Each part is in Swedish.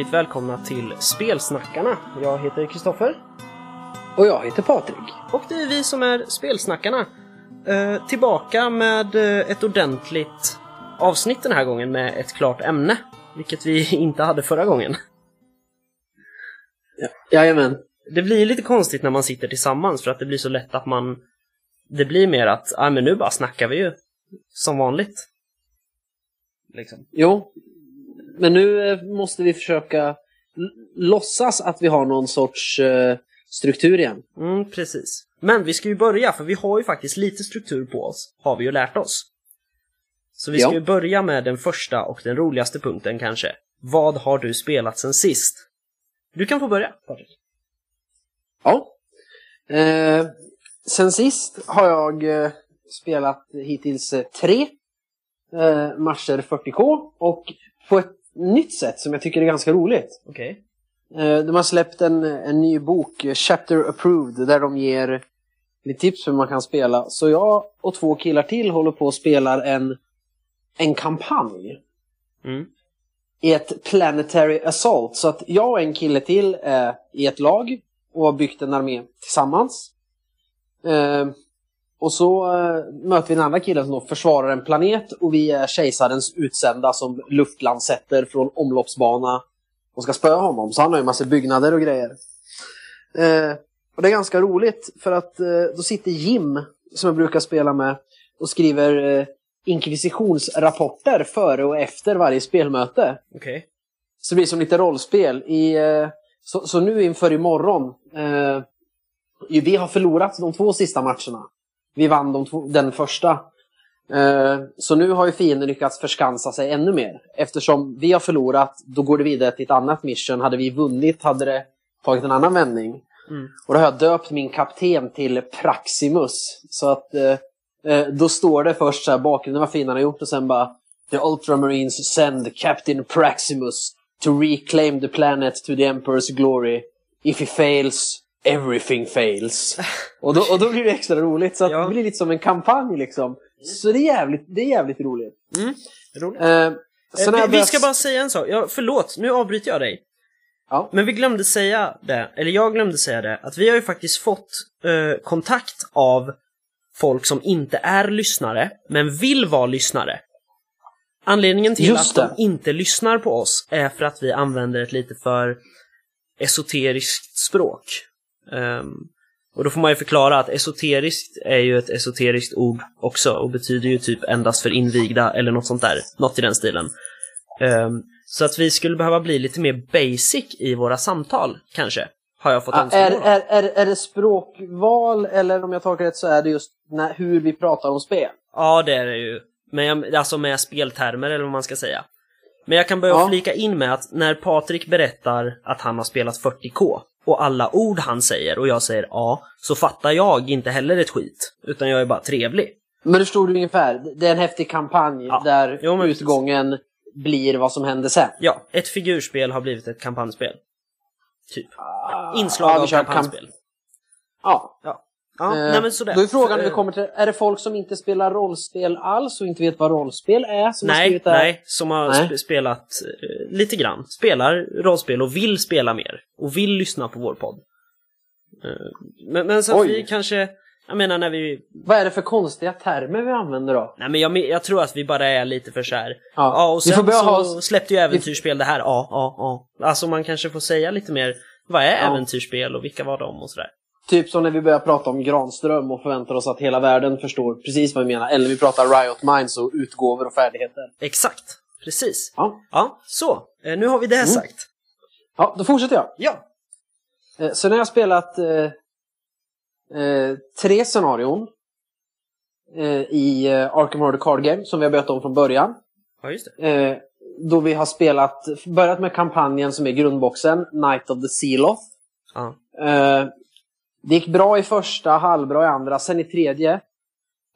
Hjärtligt välkomna till Spelsnackarna. Jag heter Kristoffer Och jag heter Patrik. och det är vi som är Spelsnackarna. Eh, tillbaka med eh, ett ordentligt avsnitt den här gången med ett klart ämne. Vilket vi inte hade förra gången. Jajamän. Det blir lite konstigt när man sitter tillsammans för att det blir så lätt att man... Det blir mer att, ja men nu bara snackar vi ju. Som vanligt. Liksom. Jo. Men nu eh, måste vi försöka låtsas att vi har någon sorts eh, struktur igen. Mm, precis. Men vi ska ju börja, för vi har ju faktiskt lite struktur på oss, har vi ju lärt oss. Så vi ska Ja. ju börja med den första och den roligaste punkten kanske. Vad har du spelat sen sist? Du kan få börja, Patrik. Ja. Eh, sen sist har jag eh, spelat hittills eh, tre eh, matcher 40K och på ett nytt sätt som jag tycker är ganska roligt. Okej. Eh, de har släppt en, en ny bok, eh, Chapter Approved, där de ger lite tips hur man kan spela. Så jag och två killar till håller på och spelar en, en kampanj Mm. i ett Planetary Assault. Så att jag och en kille till är i ett lag och har byggt en armé tillsammans. Och så eh, möter vi den andra killen som då försvarar en planet och vi är kejsarens utsända som luftlandsätter från omloppsbana och ska spöa honom. Så han har ju massa byggnader och grejer. Eh, och det är ganska roligt för att eh, då sitter Jim, som jag brukar spela med, och skriver eh, inkvisitionsrapporter före och efter varje spelmöte. Okej. Så det blir som lite rollspel. I, eh, så, så nu inför imorgon, eh, vi har förlorat de två sista matcherna. Vi vann de två, den första. Eh, så nu har ju fienden lyckats förskansa sig ännu mer. Eftersom vi har förlorat, då går det vidare till ett annat mission. Hade vi vunnit hade det tagit en annan vändning. Mm. Och då har jag döpt min kapten till Praximus. Så att eh, eh, då står det först så här bakgrunden vad fienden har gjort och sen bara The Ultramarines send Captain Praximus to reclaim the planet to the Emperor's glory. If he fails, everything fails. och, då, och då blir det extra roligt. Så att Ja. det blir lite som en kampanj liksom. Så det är jävligt, det är jävligt roligt. Mm. Roligt. Eh, Eh, vi, vi ska bara säga en sak. Ja, förlåt, nu avbryter jag dig. Ja. Men vi glömde säga det, eller jag glömde säga det, att vi har ju faktiskt fått eh, kontakt av folk som inte är lyssnare, men vill vara lyssnare. Anledningen till Just att de det. inte lyssnar på oss är för att vi använder ett lite för esoteriskt språk. Ehm, och då får man ju förklara att esoteriskt är ju ett esoteriskt ord också och betyder ju typ endast för invigda eller något sånt där, något i den stilen. Ehm, så att vi skulle behöva bli lite mer basic i våra samtal, kanske. Har jag fått Ja, är, önskemål om. är, är, är det språkval eller om jag tolkar rätt så är det just när, hur vi pratar om spel? Ja, det är det ju. Men jag, alltså med speltermer eller vad man ska säga. Men jag kan börja Ja. flika in med att när Patrik berättar att han har spelat 40K och alla ord han säger och jag säger ja, så fattar jag inte heller ett skit. Utan jag är bara trevlig. Men du förstod du ungefär, det är en häftig kampanj Ja. där Jo, precis. utgången blir vad som händer sen. Ja, ett figurspel har blivit ett kampanjspel. Typ. Inslag Ja, av kör kamp- kampanjspel. Ja. Ja, ja Eh, nej men sådär. Då är frågan när vi Eh, kommer till, är det folk som inte spelar rollspel alls och inte vet vad rollspel är? Som har Nej, skrivit det? nej, som har Nej. sp- spelat eh, lite grann. Spelar rollspel och vill spela mer. Och vill lyssna på vår podd. Eh, men, men så att Oj. vi kanske, jag menar när vi, Vad är det för konstiga termer vi använder då? nej men jag, jag tror att vi bara är lite för så här. Ja, Ja, och vi får sen börja så ha- släppte ju äventyrsspel det här, ja, ja, ja. Alltså man kanske får säga lite mer, vad är Ja. äventyrsspel och vilka var de och sådär. Typ som när vi börjar prata om Granström och förväntar oss att hela världen förstår precis vad vi menar. Eller vi pratar Riot Minds och utgåvor och färdigheter. Exakt, precis. Ja, Ja, så. Eh, Nu har vi det Mm. sagt. ja då fortsätter jag. Ja. Eh, Sen har jag spelat eh, eh, tre scenarion eh, i Arkham Horror Card Game som vi har börjat om från början. Ja, just det. Då vi har spelat, börjat med kampanjen som är grundboxen, Night of the Sealoth. Ja. Det gick bra i första, halvbra i andra, sen i tredje.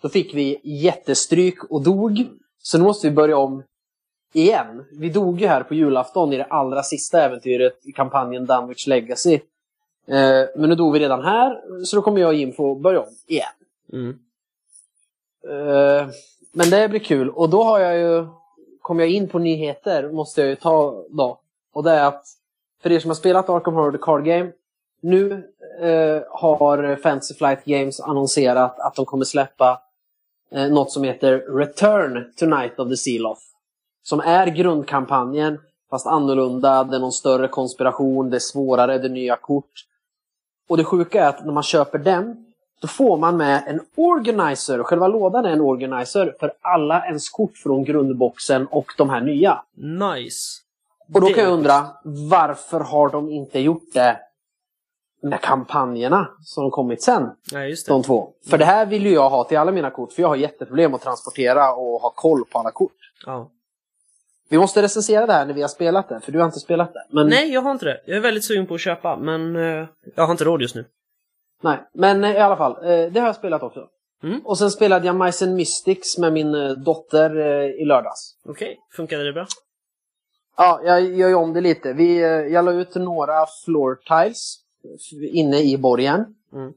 Då fick vi jättestryk och dog. Så nu måste vi börja om igen. Vi dog ju här på julafton i det allra sista äventyret i kampanjen Dunwich Legacy. Eh, men nu dog vi redan här, så då kommer jag och Jim få börja om igen. Mm. Eh, men det blir kul. Och då har jag ju... Kom jag in på nyheter måste jag ju ta då. Och det är att, för er som har spelat Arkham Horror The Card Game, nu eh, har Fantasy Flight Games annonserat att de kommer släppa eh, något som heter Return to Night of the Seal-Off. Som är grundkampanjen, fast annorlunda, det är någon större konspiration, det är svårare, det är nya kort. Och det sjuka är att när man köper den, då får man med en organizer. Själva lådan är en organizer för alla ens kort från grundboxen och de här nya. Nice. Och då kan jag undra, varför har de inte gjort det med kampanjerna som kommit sen? Nej, just det. De två. För det här vill ju jag ha till alla mina kort, för jag har jätteproblem att transportera och ha koll på alla kort. Ja. Vi måste recensera det här när vi har spelat det, för du har inte spelat det. Men, Nej, jag har inte det. Jag är väldigt sugen på att köpa, men eh, jag har inte råd just nu. nej. men eh, i alla fall, eh, det har jag spelat också. Mm. Och sen spelade jag Mice and Mystics med min eh, dotter eh, i lördags. Okej, funkade det bra? Ja, jag gör ju om det lite. Vi, eh, jag la ut några floor tiles inne i borgen. Mm.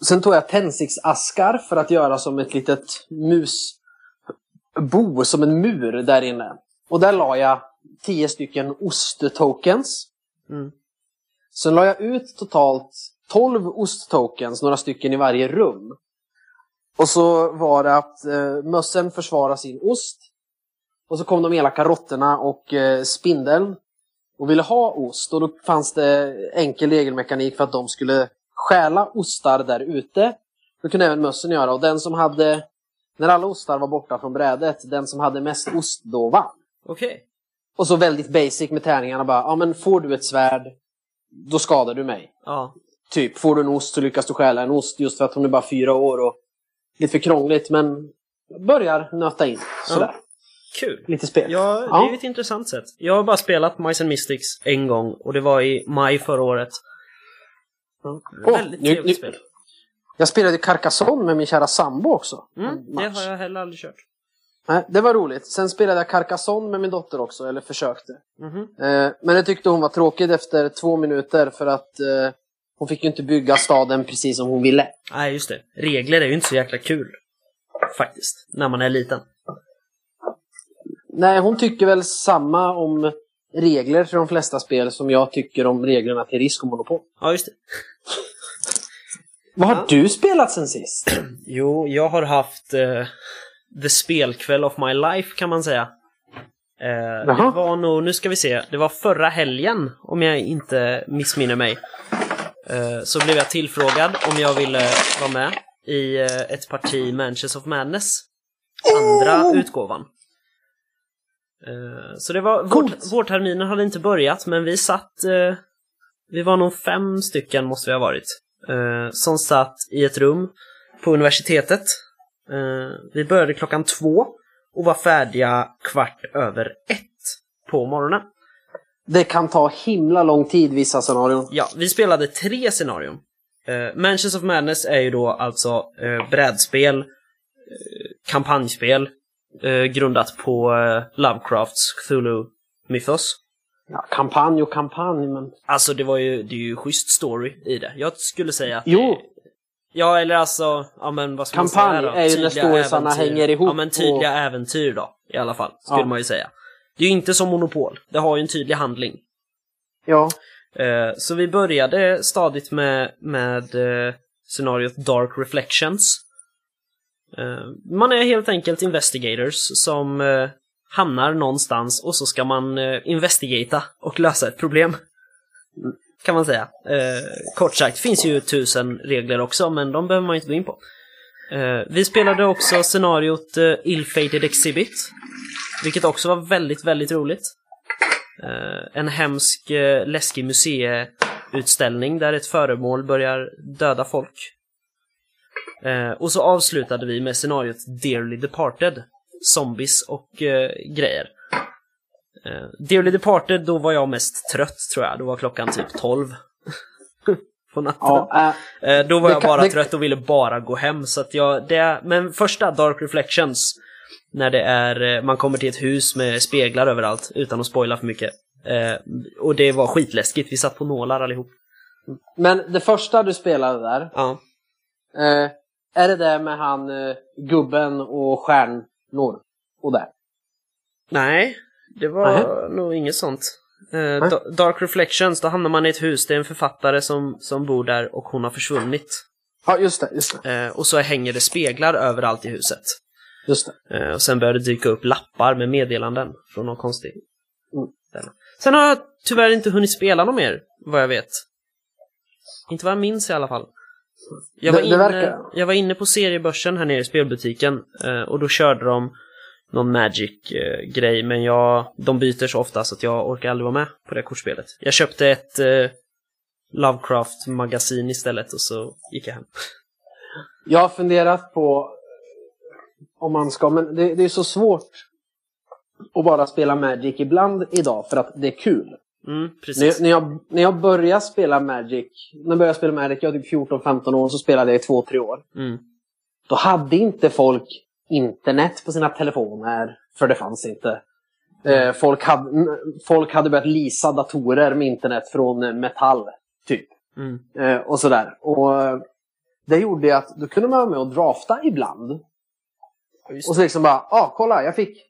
Sen tog jag tändsticksaskar för att göra som ett litet musbo, som en mur där inne. Och där la jag 10 stycken osttokens. Mm. Sen la jag ut totalt 12 osttokens, några stycken i varje rum. Och så var det att eh, mössen försvarar sin ost. Och så kom de elaka råttorna och eh, spindeln och ville ha ost. Och då fanns det enkel regelmekanik för att de skulle stjäla ostar där ute. Det kunde även mössen göra. Och den som hade, när alla ostar var borta från brädet, den som hade mest ost då vann. Okej. Och så väldigt basic med tärningarna bara, ja men får du ett svärd, då skadar du mig. Ja. Typ, får du en ost så lyckas du stjäla en ost just för att hon är bara fyra år och lite för krångligt men börjar nöta in. Sådär. Kul. Lite spel. Ja, det är ett intressant sätt. Jag har bara spelat Mice and Mystics en gång och det var i maj förra året. Åh, Väldigt nu- trevligt nu- spel. Jag spelade Carcassonne med min kära sambo också. Mm, det har jag heller aldrig kört. Nej, det var roligt. Sen spelade jag Carcassonne med min dotter också, eller försökte. Mhm. Eh, men det tyckte hon var tråkigt efter två minuter för att eh, hon fick ju inte bygga staden precis som hon ville. Nej, just det. Regler är ju inte så jäkla kul. Faktiskt. När man är liten. Nej, hon tycker väl samma om regler till de flesta spel som jag tycker om reglerna till Risk och Monopol. Ja, just det. Vad har Ja. du spelat sen sist? Jo, jag har haft eh, the spelkväll of my life kan man säga. Eh, det var nog, nu ska vi se, det var förra helgen om jag inte missminner mig. Eh, så blev jag tillfrågad om jag ville vara med i eh, ett parti Mansions of Madness. Andra utgåvan. Eh, så det var, vår, vårterminen hade inte börjat men vi satt, eh, vi var nog fem stycken måste vi ha varit. Eh, som satt i ett rum på universitetet. Vi började klockan två och var färdiga kvart över ett på morgonen. Det kan ta himla lång tid vissa scenarion. Ja, vi spelade tre scenarion. Mansions of Madness är ju då alltså brädspel, kampanjspel, eh, grundat på eh, Lovecrafts Cthulhu-mythos. Ja, kampanj och kampanj, men... Alltså det var ju, det är ju schysst story i det. Jag skulle säga att Jo. Ja, eller alltså, ja men vad ska Kampanj man säga då? är ju när Tydliga storiesarna äventyr. hänger ihop Ja, men tydliga äventyr då, i alla fall, skulle Ja. man ju säga. Det är ju inte som Monopol, det har ju en tydlig handling. Ja. Eh, så vi började stadigt med, med eh, scenariot Dark Reflections. Eh, man är helt enkelt investigators som eh, hamnar någonstans och så ska man eh, investigata och lösa ett problem. Mm, kan man säga. Kort sagt, finns ju tusen regler också, men de behöver man inte gå in på. Vi spelade också scenariot Ill-Fated Exhibit, vilket också var väldigt, väldigt roligt. En hemsk, läskig museiutställning där ett föremål börjar döda folk. Eh, och så avslutade vi med scenariot Dearly Departed. Zombies och eh, grejer. Eh, Dearly Departed, då var jag mest trött tror jag. Då var klockan typ 12. på natten. ja äh, då var jag kan- bara det- trött och ville bara gå hem. Så att jag, det, men första Dark Reflections, när det är, eh, man kommer till ett hus med speglar överallt, utan att spoila för mycket. Eh, och det var skitläskigt, vi satt på nålar allihop. men det första du spelade där, Ja. Eh, är det där med han eh, gubben och stjärnor? Och där. Nej, det var nog inget sånt. Eh, Da- Dark Reflections, då hamnar man i ett hus, det är en författare som, som bor där och hon har försvunnit. Ja, just det. Just det. Eh, och så hänger det speglar överallt i huset. Just det. Eh, och sen börjar det dyka upp lappar med meddelanden från någon konstig Mm. Sen har jag tyvärr inte hunnit spela något mer, vad jag vet. Inte vad jag minns i alla fall. Jag var, Det- det inne, jag var inne på seriebörsen här nere i spelbutiken eh, och då körde de någon Magic-grej men jag, de byter så ofta så att jag orkar aldrig vara med på det kortspelet. Jag köpte ett eh, Lovecraft-magasin istället och så gick jag hem. Jag har funderat på om man ska, men det, det är så svårt att bara spela Magic ibland idag för att det är kul. Mm, När, när, jag, när jag började spela Magic, när jag började spela Magic, jag var typ 14-15 år, så spelade jag i 2-3 år. Mm. Då hade inte folk internet på sina telefoner, för det fanns inte. Eh, folk, hade, folk hade börjat leasa datorer med internet från eh, Metall, typ. Mm. Eh, och sådär. Och eh, det gjorde att då kunde man vara med och drafta ibland. Just Och så liksom bara, ja ah, kolla jag fick...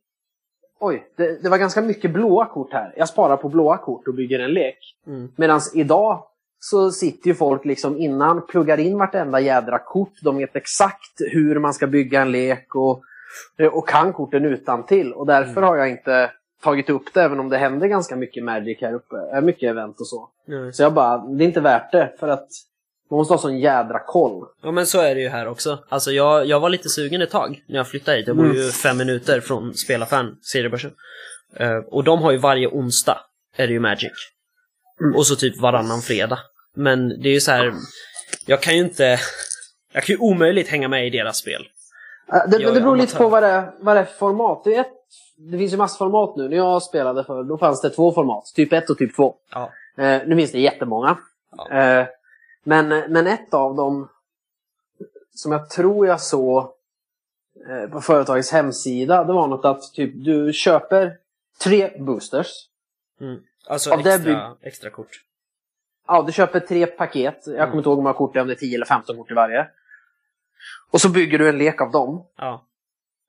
Oj, det, det var ganska mycket blåa kort här. Jag sparar på blåa kort och bygger en lek. Mm. Medan idag så sitter ju folk liksom innan, pluggar in vartenda jädra kort. De vet exakt hur man ska bygga en lek och, och kan korten utan till. Och därför har jag inte tagit upp det, även om det händer ganska mycket Magic här uppe. Är mycket event och så. Ja. Så jag bara, det är inte värt det. För att man måste ha sån jädra koll. Ja men så är det ju här också. Alltså jag, jag var lite sugen ett tag när jag flyttade hit. Jag bor ju Mm. fem minuter från Spelaffären, seriebörsen. Eh, och de har ju varje onsdag, är det ju Magic. Mm. Och så typ varannan fredag. Men det är ju så här. jag kan ju inte, jag kan ju omöjligt hänga med i deras spel. Äh, Det, det beror lite på vad det, vad det är för format. Det, är ett, det finns ju massor format nu. När jag spelade för då fanns det två format. Typ 1 och typ 2. Ja. Eh, nu finns det jättemånga. Ja. Men, men ett av dem som jag tror jag såg eh, på företagets hemsida. Det var något att typ du köper tre boosters. Alltså Av extra, extra kort. Ja, du köper tre paket. Jag Mm. kommer inte ihåg hur många kort det är, om det är 10 eller 15 kort i varje. Och så bygger du en lek av dem. Ja.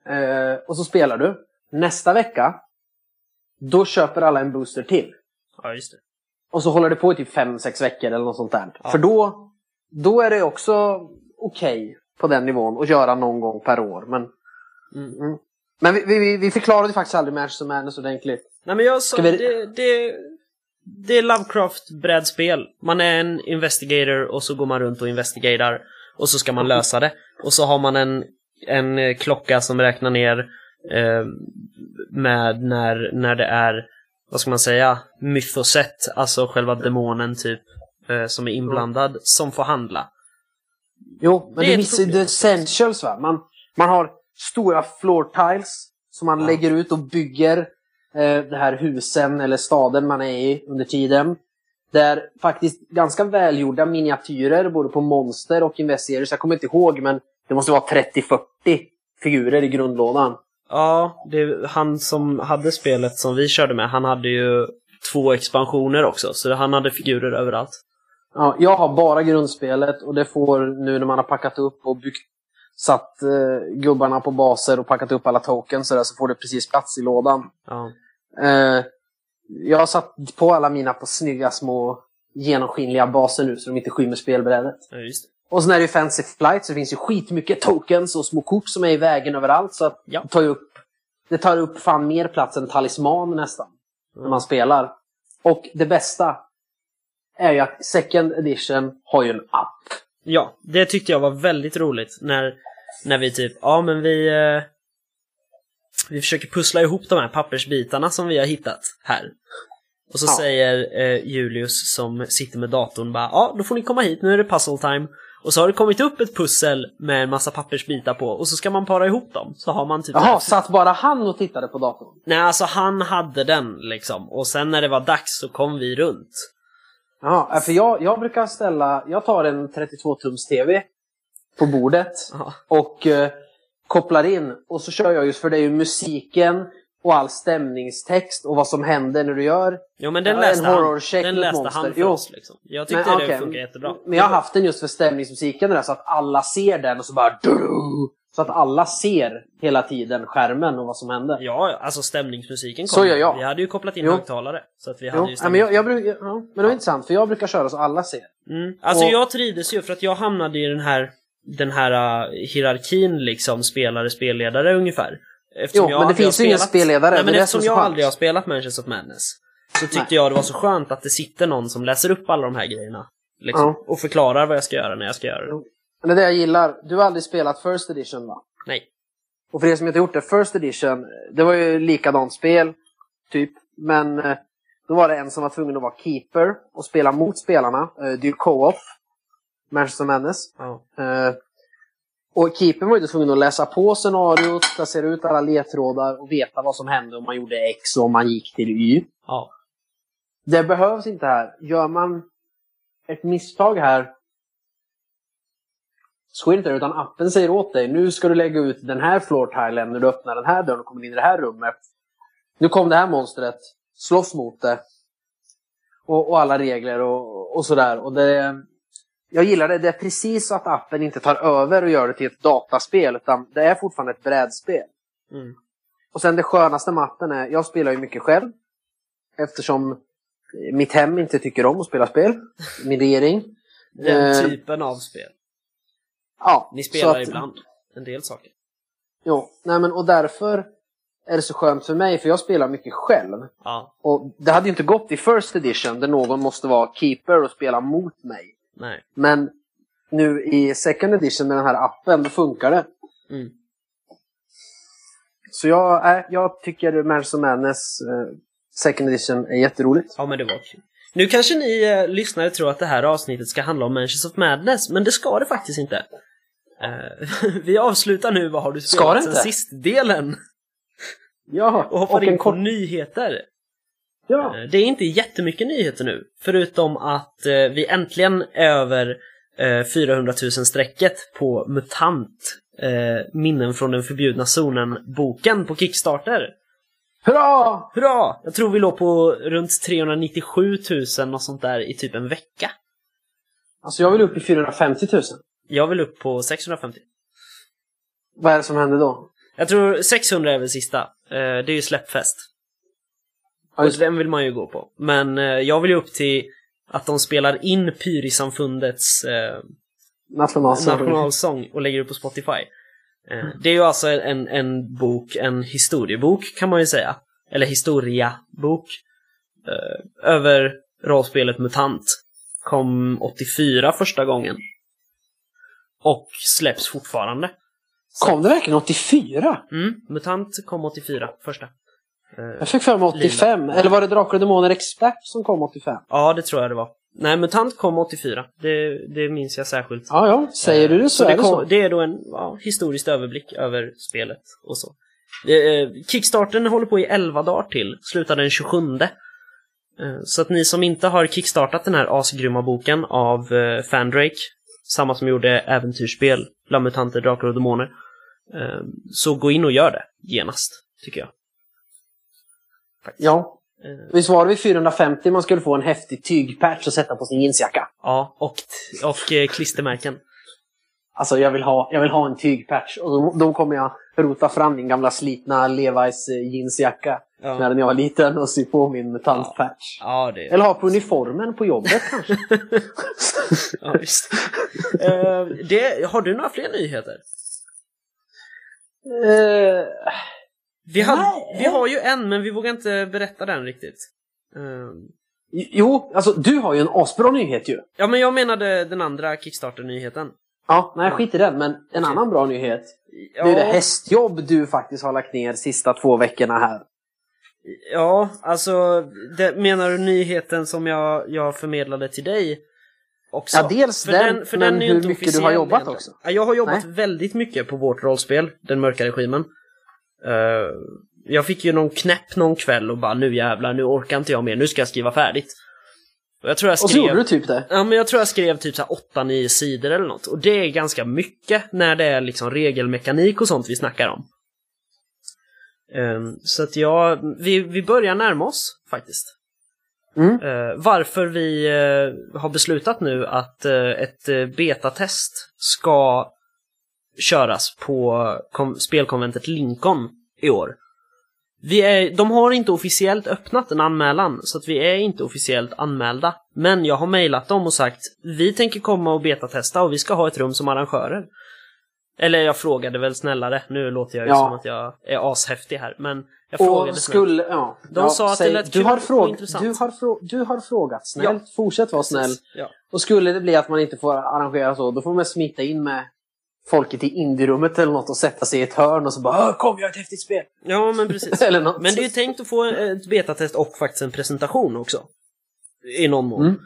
Eh, och så spelar du. Nästa vecka, då köper alla en booster till. Ja, just det. Och så håller det på i typ 5-6 veckor eller något sånt där. Ja. För då, då är det också okej på den nivån att göra någon gång per år. Men, Mm. mm. men vi, vi, vi förklarade faktiskt aldrig Manchester Madness ordentligt. Nej men jag sa, vi- det, det, det är Lovecraft-brädspel. Man är en investigator och så går man runt och investigerar. Och så ska man lösa det. Och så har man en, en klocka som räknar ner eh, med när, när det är, vad ska man säga, mythoset, alltså själva demonen typ, eh, som är inblandad, som får handla. Jo, men Det det missar ju the essentials va. Man, man har stora floor tiles som man Ja. lägger ut och bygger eh, det här husen eller staden man är i under tiden. Där faktiskt ganska välgjorda miniatyrer både på monster och investigators. Jag kommer inte ihåg men det måste vara 30-40 figurer i grundlådan. Ja, det, han som hade spelet som vi körde med, han hade ju två expansioner också, så han hade figurer överallt. Ja, jag har bara grundspelet och det får nu när man har packat upp och byggt satt eh, gubbarna på baser och packat upp alla tokens så, där, så får det precis plats i lådan. Ja. Eh, jag har satt på alla mina på snygga små genomskinliga baser nu så de inte skymmer spelbrädet. Ja, just det. Och sen är det ju Fancy Flight så det finns ju skitmycket tokens och små kort som är i vägen överallt. Så att Ja. det, tar ju upp, det tar upp fan mer plats än talisman nästan. När man spelar. Och det bästa är ju att Second Edition har ju en app. Ja, det tyckte jag var väldigt roligt när, när vi typ, ja men vi eh, vi försöker pussla ihop de här pappersbitarna som vi har hittat här. Och så Ja. säger eh, Julius som sitter med datorn bara, ja då får ni komma hit, nu är det puzzle time. Och så har det kommit upp ett pussel med en massa pappersbitar på och så ska man para ihop dem. Så har man typ Jaha, satt bara han och tittade på datorn? Nej, alltså han hade den liksom. Och sen när det var dags så kom vi runt. Jaha, äh, för jag, jag brukar ställa, jag tar en 32-tums TV på bordet Ja. och eh, kopplar in och så kör jag just för det är ju musiken, och all stämningstext och vad som händer när du gör. Jo men den Ja, läste en horror-check den läste monster. han för oss liksom. Jag tyckte Men, det okej. funkar jättebra. Men jag har haft den just för stämningsmusiken där så att alla ser den och så bara Så att alla ser hela tiden skärmen och vad som händer. Ja, alltså stämningsmusiken kom. Så gör jag. Vi hade ju kopplat in Jo. högtalare. Så att vi Jo, hade ju ja, men, jag, jag brukar, ja, men det var intressant för jag brukar köra så alla ser. Mm. Alltså Och- jag trivdes ju för att jag hamnade i den här den här uh, hierarkin liksom spelare, spelledare ungefär. Eftersom Jo, jag men det finns ju ingen spelledare, Nej, men eftersom jag aldrig har spelat Mansions of Madness så tyckte Nej. jag det var så skönt att det sitter någon som läser upp alla de här grejerna. Liksom, Ja. Och förklarar vad jag ska göra när jag ska göra det. Men det är det jag gillar. Du har aldrig spelat First Edition va? Nej. Och för er som inte gjort det, First Edition, det var ju likadant spel, typ. Men eh, då var det en som var tvungen att vara keeper och spela mot spelarna. Eh, Det är ju co-op. Manchester Madness. Ja. Och keepern var ju tvungen att läsa på scenariot, placera ut alla ledtrådar och veta vad som hände om man gjorde X och om man gick till Y. ja. Det behövs inte här. Gör man ett misstag här så är det inte det, utan appen säger åt dig nu ska du lägga ut den här floor-tilen när du öppnar den här dörren och kommer in i det här rummet. Nu kom det här monstret, slåss mot det. Och, och alla regler och, och sådär. Och det, jag gillar det, det är precis så att appen inte tar över och gör det till ett dataspel utan det är fortfarande ett brädspel. Mm. Och sen det skönaste med appen är, jag spelar ju mycket själv. Eftersom mitt hem inte tycker om att spela spel. Min regering. Den Eh, typen av spel. Ja, Ni spelar att- ibland en del saker. Jo, nej men och därför är det så skönt för mig för jag spelar mycket själv. Ja, Och det hade ju inte gått i First Edition där någon måste vara keeper och spela mot mig. Nej. Men nu i Second Edition med den här appen, då funkar det. Mm. Så jag, äh, jag tycker Manchester Madness eh, Second Edition är jätteroligt. Ja, men det var kul. Nu kanske ni eh, lyssnare tror att det här avsnittet ska handla om Mansions of Madness, men det ska det faktiskt inte. Eh, vi avslutar nu Vad har du spelat sen sist-delen Ja, och hoppar en in på kort... nyheter. Ja. Eh, Det är inte jättemycket nyheter nu, förutom att eh, vi äntligen är över eh, 400 000-strecket på MUTANT, eh, Minnen från den förbjudna zonen-boken på Kickstarter. Hurra! Hurra! Jag tror vi låg på runt 397 000 och sånt där i typ en vecka. Alltså jag vill upp i 450 000. Jag vill upp på 650. Vad är det som händer då? Jag tror 600 är väl sista. Eh, det är ju släppfest. Ja, Och den vill man ju gå på. Men eh, jag vill ju upp till att de spelar in Pyrisamfundets eh, Nationalsång. nationalsång och lägger upp på Spotify. Eh, det är ju alltså en, en bok, en historiebok kan man ju säga. Eller historiabok. Eh, över rollspelet MUTANT. Kom 84 första gången. Och släpps fortfarande. Kom det verkligen 84? Mm, MUTANT kom 84, första. Eh, Jag fick för mig 85. Eller var det Drakar och Demoner Expert som kom 85? ja, det tror jag det var. Nej, MUTANT kom 84. Det, det minns jag särskilt. Ja, ja. Säger du det så, det, är det så. kom, det är då en ja, historisk överblick över spelet och så. Eh, Kickstarten håller på i 11 dagar till, slutar den 27. Eh, Så att ni som inte har kickstartat den här asgrymma boken av eh, Fandrake, samma som gjorde äventyrsspel, bland mutanter, drakar och demoner, eh, så gå in och gör det genast, tycker jag. Ja. Eh, Visst var det vid 450 man skulle få en häftig tygpatch att sätta på sin jeansjacka? Ja, och, och eh, klistermärken. Alltså jag vill ha, jag vill ha en tygpatch. Och då, då kommer jag rota fram min gamla slitna Levi's eh, jeansjacka. Ja. När jag var liten och sy på min mutantpatch. Ja, det Eller ha på uniformen på jobbet kanske. Ja, visst. Eh, det, har du några fler nyheter? Eh, Vi, har, Nej. vi har ju en, men vi vågar inte berätta den riktigt. Eh, jo, alltså du har ju en asbra nyhet ju. ja, men jag menade den andra Kickstarter-nyheten. Ja, nej skit i den. Men en annan bra nyhet. Ja, Det är det hästjobb du faktiskt har lagt ner sista två veckorna här. ja, alltså, det, menar du nyheten som jag, jag förmedlade till dig? Också? Ja, dels den, men är ju hur mycket du har jobbat egentligen. också. Ja, jag har jobbat Nej. väldigt mycket på vårt rollspel, Den mörka regimen. Eh, jag fick ju någon knäpp någon kväll och bara nu jävlar, nu orkar inte jag mer, nu ska jag skriva färdigt. Och jag tror jag Och så skrev... gjorde du typ det. Ja, men jag tror jag skrev typ så här 8-9 sidor eller något. Och det är ganska mycket när det är liksom regelmekanik och sånt vi snackar om. Ehm, så att ja, vi, vi börjar närma oss faktiskt. Mm. Eh, varför vi eh, har beslutat nu att eh, ett betatest ska köras på spelkonventet Lincoln i år. Vi är, de har inte officiellt öppnat en anmälan, så att vi är inte officiellt anmälda. Men jag har mejlat dem och sagt vi tänker komma och betatesta och vi ska ha ett rum som arrangörer. Eller jag frågade väl snällare, nu låter jag ju Ja. som att jag är ashäftig här, men jag frågade Och snällt. skulle, ja. De ja, sa att det lät du kul har, och fråg, intressant. du, har frå, du har frågat snällt, fortsätt vara snäll. Ja. Och skulle det bli att man inte får arrangera så, då får man smita in med folket i indierummet eller något och sätta sig i ett hörn och så bara "Åh, Kom, jag har ett häftigt spel! ja, men precis. eller något. Men det är ju tänkt att få ett betatest och faktiskt en presentation också. I någon mån. Mm.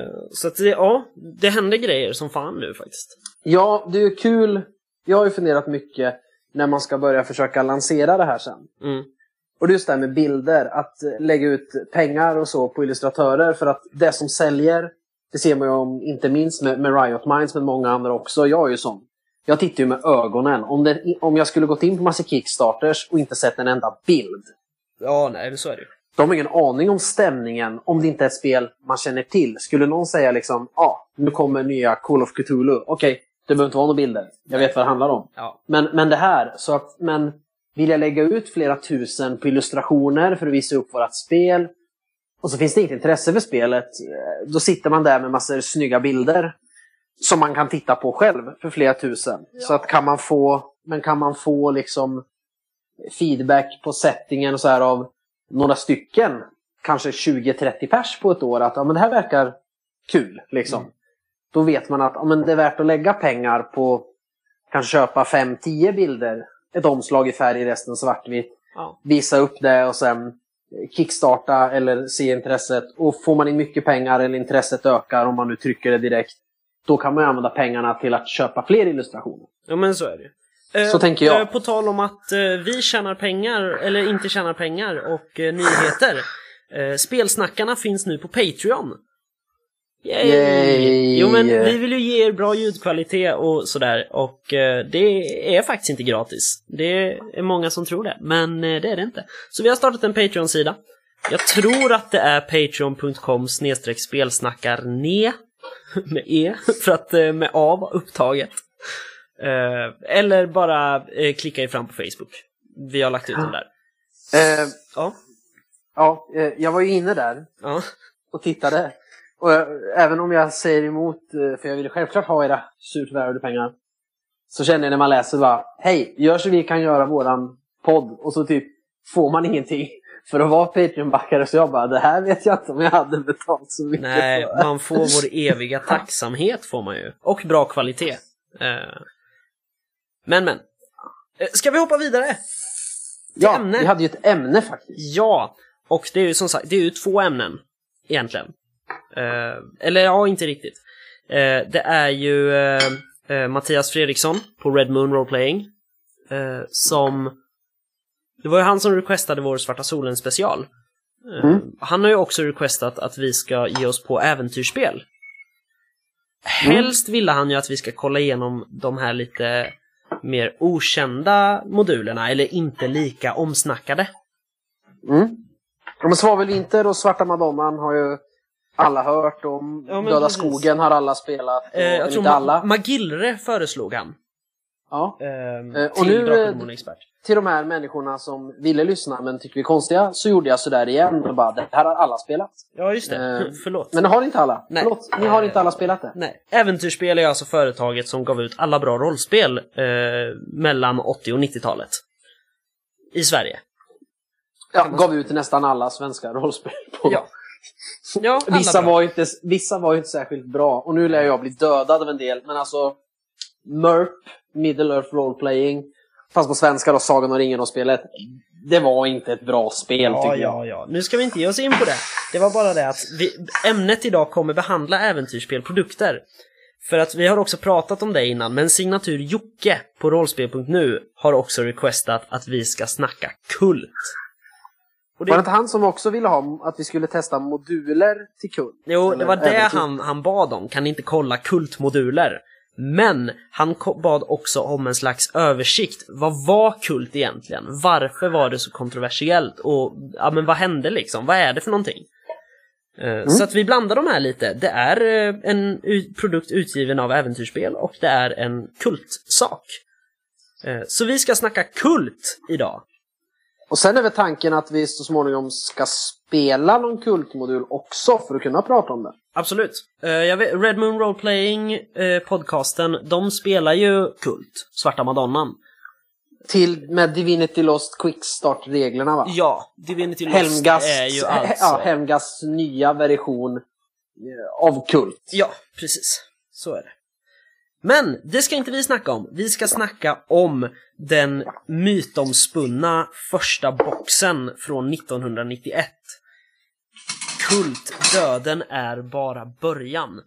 Eh, så att det, ja, det händer grejer som fan nu faktiskt. Ja, det är ju kul. Jag har ju funderat mycket när man ska börja försöka lansera det här sen. Mm. Och det är just det här med bilder, att lägga ut pengar och så på illustratörer för att det som säljer, det ser man ju om, inte minst med, med Riot Minds men många andra också. Jag är ju sån. Jag tittar ju med ögonen. Om, det, om jag skulle gått in på massa Kickstarters och inte sett en enda bild. Ja, nej, men så är det ju. De har ingen aning om stämningen om det inte är ett spel man känner till. Skulle någon säga liksom, ja, ah, nu kommer nya Call of Cthulhu. Okej, det behöver inte vara några bilder. Jag vet vad det handlar om. Ja. Men, men det här, så att, men vill jag lägga ut flera tusen på illustrationer för att visa upp vårt spel och så finns det inget intresse för spelet, eh, då sitter man där med massor snygga bilder som man kan titta på själv för flera tusen. Så att kan man få, men kan man få liksom feedback på settingen och så här av några stycken, kanske 20-30 pers på ett år, att ja, men det här verkar kul. Liksom. Mm. Då vet man att ja, men det är värt att lägga pengar på kanske köpa 5-10 bilder, ett omslag i färg, resten svartvitt, Ja. visa upp det och sen kickstarta eller se intresset. Och får man in mycket pengar eller intresset ökar om man nu trycker det direkt, då kan man ju använda pengarna till att köpa fler illustrationer. ja, men så är det. Eh, Så tänker jag. eh, På tal om att eh, vi tjänar pengar, eller inte tjänar pengar, och eh, nyheter. Eh, spelsnackarna finns nu på Patreon. Yay! Yay! Jo men vi vill ju ge er bra ljudkvalitet och sådär och eh, det är faktiskt inte gratis. Det är många som tror det, men eh, det är det inte. Så vi har startat en Patreon-sida. Jag tror att det är patreon.com spelsnackarne med e för att eh, med a var upptaget. Eh, eller bara eh, klicka er fram på Facebook. Vi har lagt ut den där. Eh, Ja, ja, jag var ju inne där ja, och tittade. Och eh, även om jag säger emot, för jag vill självklart ha era surt värvade pengar, så känner jag när man läser bara, hej, gör så vi kan göra våran podd och så typ får man ingenting för att vara Patreon-backare. Så jag bara, det här vet jag inte om jag hade betalt så mycket nej, för. man får vår eviga tacksamhet får man ju. Och bra kvalitet. Eh, Men men. Eh, Ska vi hoppa vidare? Ja, ämne. vi hade ju ett ämne faktiskt. Ja, och det är ju som sagt, det är ju två ämnen egentligen. Eh, eller ja, inte riktigt. Det är ju Mattias Fredriksson på Red Moon Roleplaying som det var ju han som requestade vår Svarta Solen special. Eh, Mm. Han har ju också requestat att vi ska ge oss på äventyrsspel. Helst ville han ju att vi ska kolla igenom de här lite mer okända modulerna, eller inte lika omsnackade. Mm. Ja, Svavelvinter och Svarta Madonnan har ju alla hört om. Ja, Döda precis. skogen har alla spelat. Eh, jag tror alla. Ma- Magillre föreslog han. Ja. Eh, Eh, och nu, Drakar eh, och Demoner-expert. Till de här människorna som ville lyssna men tycker vi är konstiga så gjorde jag sådär igen och bara det här har alla spelat. Ja, just det. eh, Förlåt. Men det har inte alla. Nej. Förlåt, ni har inte alla spelat det. Nej. Äventyrsspel är alltså företaget som gav ut alla bra rollspel eh, mellan 80 och 90-talet. I Sverige. Ja, gav ut nästan alla svenska rollspel. På. Ja. Ja, Vissa bra. var, inte, vissa var ju inte särskilt bra. Och nu lär jag bli dödad av en del. Men alltså MERP, Middle Earth Roleplaying. Fast på svenska då, Sagan om ringen och spelet. Det var inte ett bra spel Ja, tycker jag. ja, ja. Nu ska vi inte ge oss in på det. Det var bara det att vi, ämnet idag kommer behandla äventyrsspelprodukter. För att vi har också pratat om det innan, men signatur Jocke på rollspel.nu har också requestat att vi ska snacka kult. Och Var det det, inte han som också ville ha att vi skulle testa moduler till kund? jo, det var det han, han bad om. Kan ni inte kolla kultmoduler? Men han bad också om en slags översikt. Vad var kult egentligen? Varför var det så kontroversiellt? Och ja, men vad hände liksom? Vad är det för någonting? Eh, Så att vi blandar de här lite. Det är eh, en produkt utgiven av Äventyrsspel och det är en kultsak. Eh, Så vi ska snacka kult idag. Och sen är väl tanken att vi så småningom ska spela någon kultmodul också för att kunna prata om det. Absolut. Eh, Jag vet, Red Moon Roleplaying eh, podcasten, de spelar ju Kult, Svarta Madonnan. Till med Divinity Lost Quickstart-reglerna va? Ja, Divinity Lost Helmgas, är ju alltså... ja, Helmgas nya version eh, av Kult. Ja, precis. Så är det. Men det ska inte vi snacka om. Vi ska snacka om den mytomspunna första boxen från 1991. Kult, döden är bara början.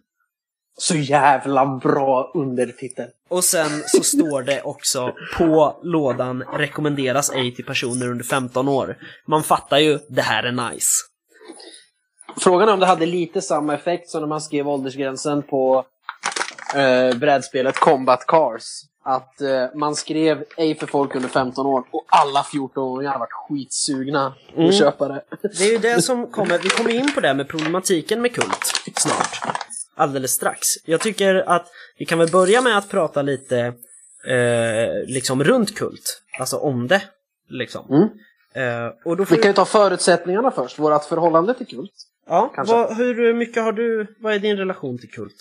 Så jävla bra undertitel. Och sen så står det också på lådan rekommenderas ej till personer under 15 år. Man fattar ju, det här är nice. Frågan är om det hade lite samma effekt som när man skrev åldersgränsen på eh, brädspelet Combat Cars. Att eh, man skrev ej för folk under 15 år och alla 14-åringar varit skitsugna på Mm. att köpa det. Det är ju det som kommer, vi kommer in på det med problematiken med kult snart. Alldeles strax. Jag tycker att vi kan väl börja med att prata lite eh, liksom runt kult. Alltså om det. Liksom. Mm. Eh, och då får Vi kan ju ta förutsättningarna först, vårt förhållande till Kult. ja, vad, hur mycket har du, vad är din relation till kult?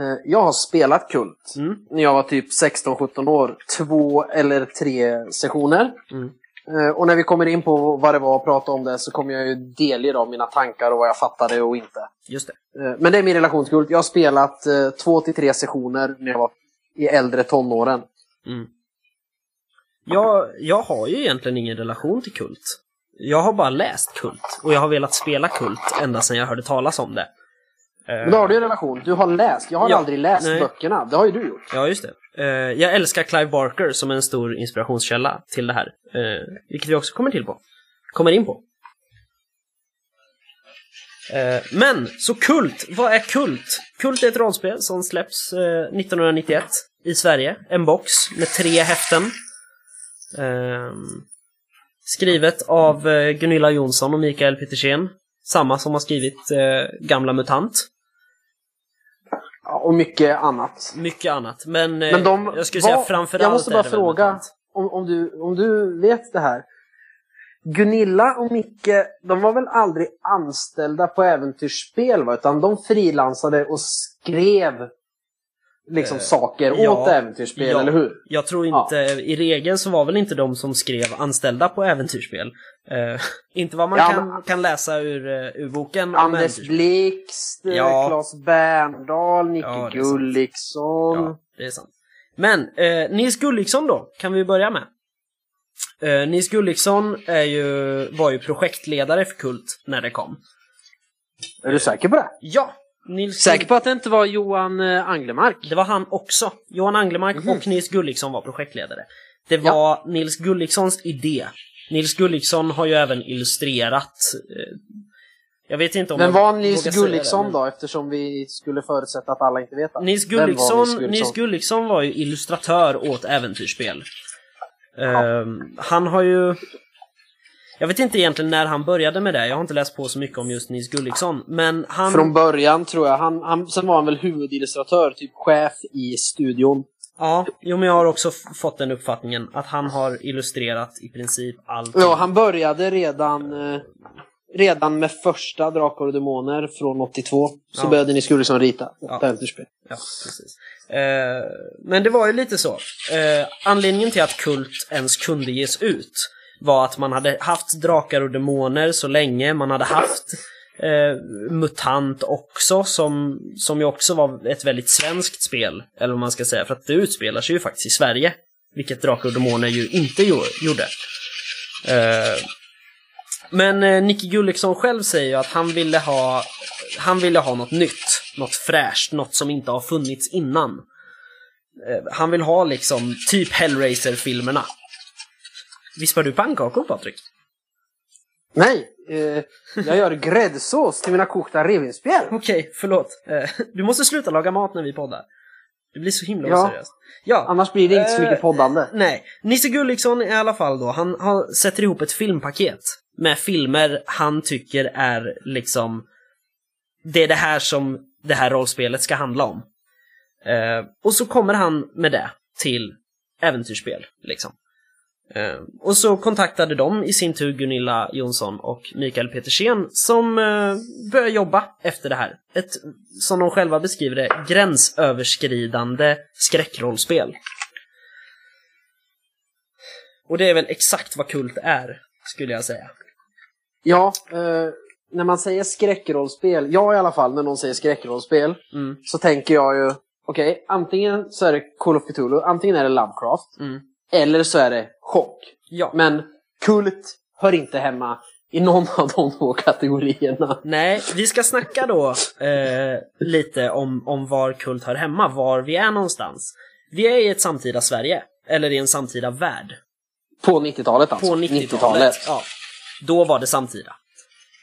Eh, jag har spelat Kult Mm. när jag var typ 16-17 år. Två eller tre sessioner. Mm. Eh, och när vi kommer in på vad det var och prata om det så kommer jag ju delge dem mina tankar och vad jag fattade och inte. Just det. Eh, Men det är min relation till Kult. Jag har spelat två till tre sessioner när jag var i äldre tonåren. Mm. Jag, jag har ju egentligen ingen relation till kult. Jag har bara läst kult och jag har velat spela kult ända sedan jag hörde talas om det. Eh, Men då har du en relation. Du har läst. Jag har Ja, aldrig läst nej. böckerna. Det har ju du gjort. Ja, just det. Eh, jag älskar Clive Barker som en stor inspirationskälla till det här. Uh, vilket vi också kommer till på. Kommer in på. Eh, men, så Kult, vad är Kult? Kult är ett rollspel som släpps eh, 1991 i Sverige. En box med tre häften. Ehm, skrivet av eh, Gunilla Jonsson och Mikael Petersen. Samma som har skrivit eh, Gamla MUTANT. Och mycket annat. Mycket annat. Men, eh, Men de jag skulle var- säga framförallt Jag måste bara fråga om, om, du, om du vet det här. Gunilla och Micke, de var väl aldrig anställda på äventyrsspel va? Utan de frilansade och skrev liksom Eh, saker ja, åt äventyrsspel, ja. eller hur? Jag tror inte, i regel så var väl inte de som skrev anställda på äventyrsspel. Eh, inte vad man Ja, kan, men- kan läsa ur, uh, ur boken Anders. Blixt, eh, Ja. Claes Berndahl, Nicke Ja. Gulliksson. Ja, det är sant. Men eh, Nils Gulliksson då, kan vi börja med. Eh, Nils Gulliksson är ju, var ju projektledare för Kult när det kom. Är du säker på det? Ja! Nils Säker på att det inte var Johan eh, Anglemark? Det var han också. Johan Anglemark Mhm. och Nils Gulliksson var projektledare. Det var Nils Gullikssons idé. Nils Gulliksson har ju även illustrerat... Eh, jag vet inte om Men var Nils Gulliksson då? Eftersom vi skulle förutsätta att alla inte vet det. Nils Vem var Gulliksson, Nils Gulliksson var ju illustratör åt äventyrsspel. Ehm, han har ju... Jag vet inte egentligen när han började med det, jag har inte läst på så mycket om just Nils Gulliksson, men han... Från början tror jag. Han, han, sen var han väl huvudillustratör, typ chef i studion. Ja, jo men jag har också fått den uppfattningen att han har illustrerat i princip allt. Ja, han började redan, eh, redan med första Drakar och Demoner från 82. Så Ja. började Nils Gulliksson rita Ja. äventyrsspel. Ja, precis. Eh, men det var ju lite så. Eh, anledningen till att Kult ens kunde ges ut var att man hade haft Drakar och Demoner så länge, man hade haft eh, MUTANT också, som, som ju också var ett väldigt svenskt spel, eller vad man ska säga, för att det utspelar sig ju faktiskt i Sverige, vilket Drakar och Demoner ju inte gjorde. Eh, men eh, Nicky Gulliksson själv säger ju att han ville ha han ville ha något nytt, något fräscht, något som inte har funnits innan. Eh, Han vill ha liksom typ Hellraiser-filmerna. Vispar du pannkakor Patrik? Nej, eh, jag gör gräddsås till mina kokta revbensspjäll. Okej, förlåt. Eh, Du måste sluta laga mat när vi poddar. Det blir så himla Ja. oseriöst. Ja, Annars blir det inte så Eh, mycket poddande. nej. Nisse Gulliksson i alla fall då, han, han sätter ihop ett filmpaket med filmer han tycker är liksom det är det här som det här rollspelet ska handla om. Eh, och så kommer han med det till äventyrsspel, liksom. Eh, och så kontaktade de i sin tur Gunilla Jonsson och Mikael Petersen som eh, började jobba efter det här. Ett, som de själva beskriver det, gränsöverskridande skräckrollspel. Och det är väl exakt vad Kult är, skulle jag säga. Ja, eh, när man säger skräckrollspel, jag i alla fall, när någon säger skräckrollspel, Mm, så tänker jag ju, okej, antingen så är det Call of Cthulhu, antingen är det Lovecraft, mm. Eller så är det chock. Ja. Men kult hör inte hemma i någon av de två kategorierna. Nej, vi ska snacka då eh, lite om, om var Kult hör hemma, var vi är någonstans. Vi är i ett samtida Sverige, eller i en samtida värld. På 90-talet alltså. På 90-talet. Ja, då var det samtida.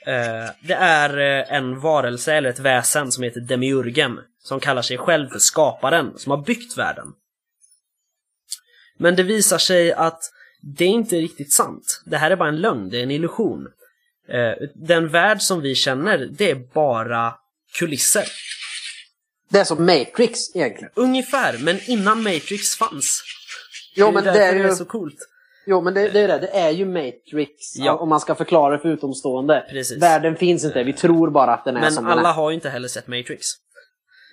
Eh, det är eh, en varelse eller ett väsen som heter Demiurgen som kallar sig själv för skaparen, som har byggt världen. Men det visar sig att det är inte riktigt sant. Det här är bara en lögn, det är en illusion. Eh, den värld som vi känner, det är bara kulisser. Det är som Matrix egentligen. Ungefär, men innan Matrix fanns. Jo det men är det är det är ju, så coolt. jo, men det, det är det. Det är ju Matrix. Ja. Om man ska förklara för utomstående. Precis. Världen finns inte, vi tror bara att den är Men som alla den är. har ju inte heller sett Matrix.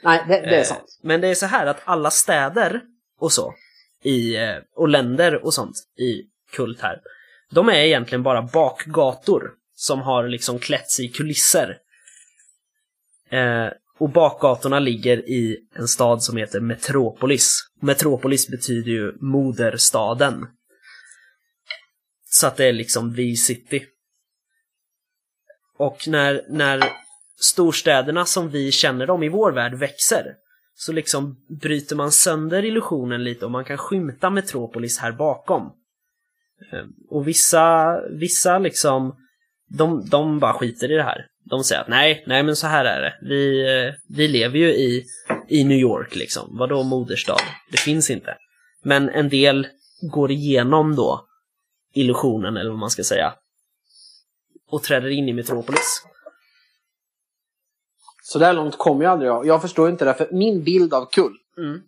Nej, det, det är Eh, sant. Men det är så här att alla städer och så, i, eh, och länder och sånt i Kult här, de är egentligen bara bakgator som har liksom klätts i kulisser. Eh, och bakgatorna ligger i en stad som heter Metropolis. Metropolis betyder ju moderstaden. Så att det är liksom the city. Och när, när storstäderna som vi känner dem i vår värld växer så liksom bryter man sönder illusionen lite och man kan skymta Metropolis här bakom. Ehm, och vissa, vissa liksom, de, de bara skiter i det här. De säger att nej, nej men så här är det. Vi, eh, vi lever ju i, i New York liksom. Vadå moderstad? Det finns inte. Men en del går igenom då illusionen, eller vad man ska säga. Och träder in i Metropolis. Så där långt kommer jag aldrig jag. Jag förstår inte det, för min bild av kull. Mm.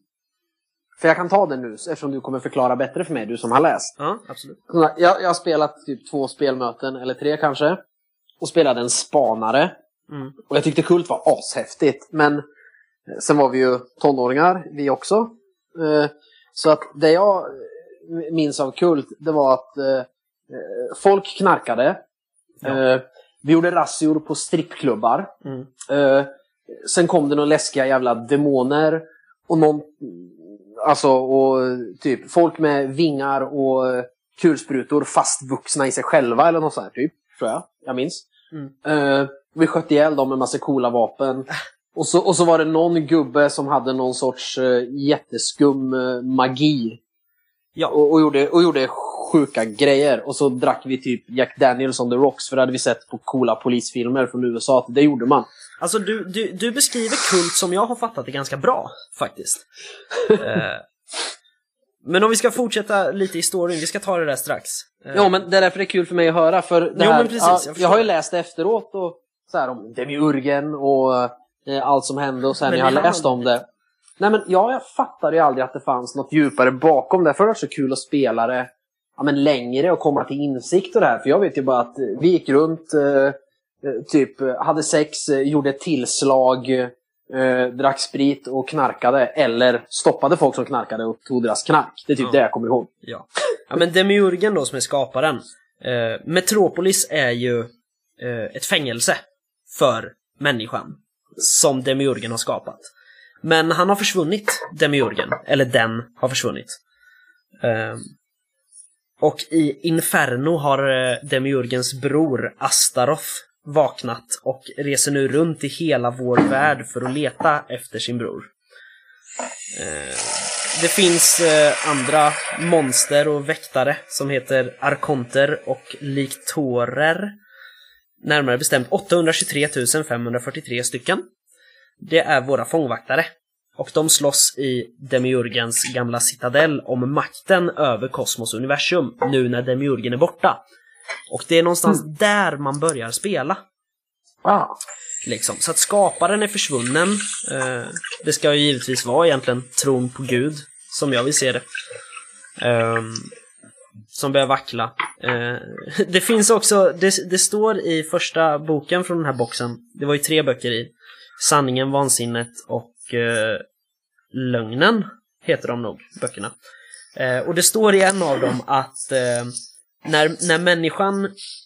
För jag kan ta den nu, eftersom du kommer förklara bättre för mig, du som har läst. Ja, absolut. Jag, jag har spelat typ två spelmöten, eller tre kanske. Och spelade en spanare. Mm. Och jag tyckte Kult var ashäftigt. Men eh, sen var vi ju tonåringar, vi också. Eh, Så att det jag eh, minns av Kult, det var att folk knarkade. Ja. Vi gjorde razzior på strippklubbar. Mm. Eh, sen kom det några läskiga jävla demoner. Och någon... Alltså, och typ folk med vingar och kulsprutor fastvuxna i sig själva eller något sånt här, typ. Tror jag. Jag minns. Mm. Eh, vi sköt ihjäl dem med massa coola vapen. Och så, och så var det någon gubbe som hade någon sorts eh, jätteskum eh, magi. Ja. Och, och, gjorde, och gjorde sjuka grejer. Och så drack vi typ Jack Daniels on the rocks. För det hade vi sett på coola polisfilmer från USA att det gjorde man. Alltså du, du, du beskriver kult som jag har fattat det ganska bra, faktiskt. eh, men om vi ska fortsätta lite i storyn, vi ska ta det där strax. Eh, Ja, men det är därför det är kul för mig att höra. För det Jo, här, men precis, ja, jag jag, har ju läst efteråt och så här om Demiurgen och eh, allt som hände och sen Men jag det har läst om det. Nej men ja, jag fattade ju aldrig att det fanns något djupare bakom. Därför har det varit så kul att spela det ja, men längre och komma till insikt och det här. För jag vet ju bara att vi gick runt, eh, eh, typ eh, hade sex, eh, gjorde ett tillslag, eh, drack sprit och knarkade. Eller stoppade folk som knarkade och tog deras knark. Det är typ Ja. det jag kommer ihåg. Ja. ja, men Demiurgen då som är skaparen. Eh, Metropolis är ju ett fängelse för människan som Demiurgen har skapat. Men han har försvunnit, Demiurgen. Eller den har försvunnit. Och i Inferno har eh, Demiurgens bror Astaroth vaknat och reser nu runt i hela vår värld för att leta efter sin bror. Eh, det finns eh, andra monster och väktare som heter arkonter och liktorer. Närmare bestämt 823 543 stycken. Det är våra fångvaktare. Och de slåss i Demiurgens gamla citadell om makten över kosmos och universum nu när Demiurgen är borta. Och det är någonstans där man börjar spela. Ah. Liksom. Så att skaparen är försvunnen. Eh, det ska ju givetvis vara egentligen tron på Gud, som jag vill se det. Ehm, som börjar vackla. Eh, det finns också, det, det står i första boken från den här boxen, det var ju tre böcker i. Sanningen, vansinnet och eh, Lögnen heter de nog, böckerna. Eh, och det står i en av dem att eh, när, när människan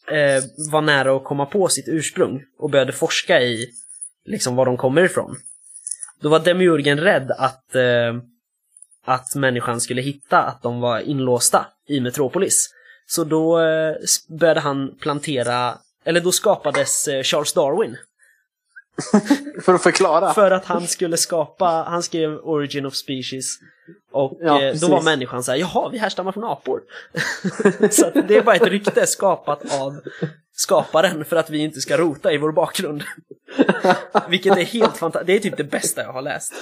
eh, var nära att komma på sitt ursprung och började forska i liksom var de kommer ifrån. Då var Demiurgen rädd att, eh, att människan skulle hitta att de var inlåsta i Metropolis. Så då eh, började han plantera, eller då skapades eh, Charles Darwin. För att förklara. För att han skulle skapa, han skrev Origin of Species och Ja, eh, då var människan så här, jaha, vi härstammar från apor. så det är bara ett rykte skapat av skaparen för att vi inte ska rota i vår bakgrund. Vilket är helt fantastiskt, det är typ det bästa jag har läst.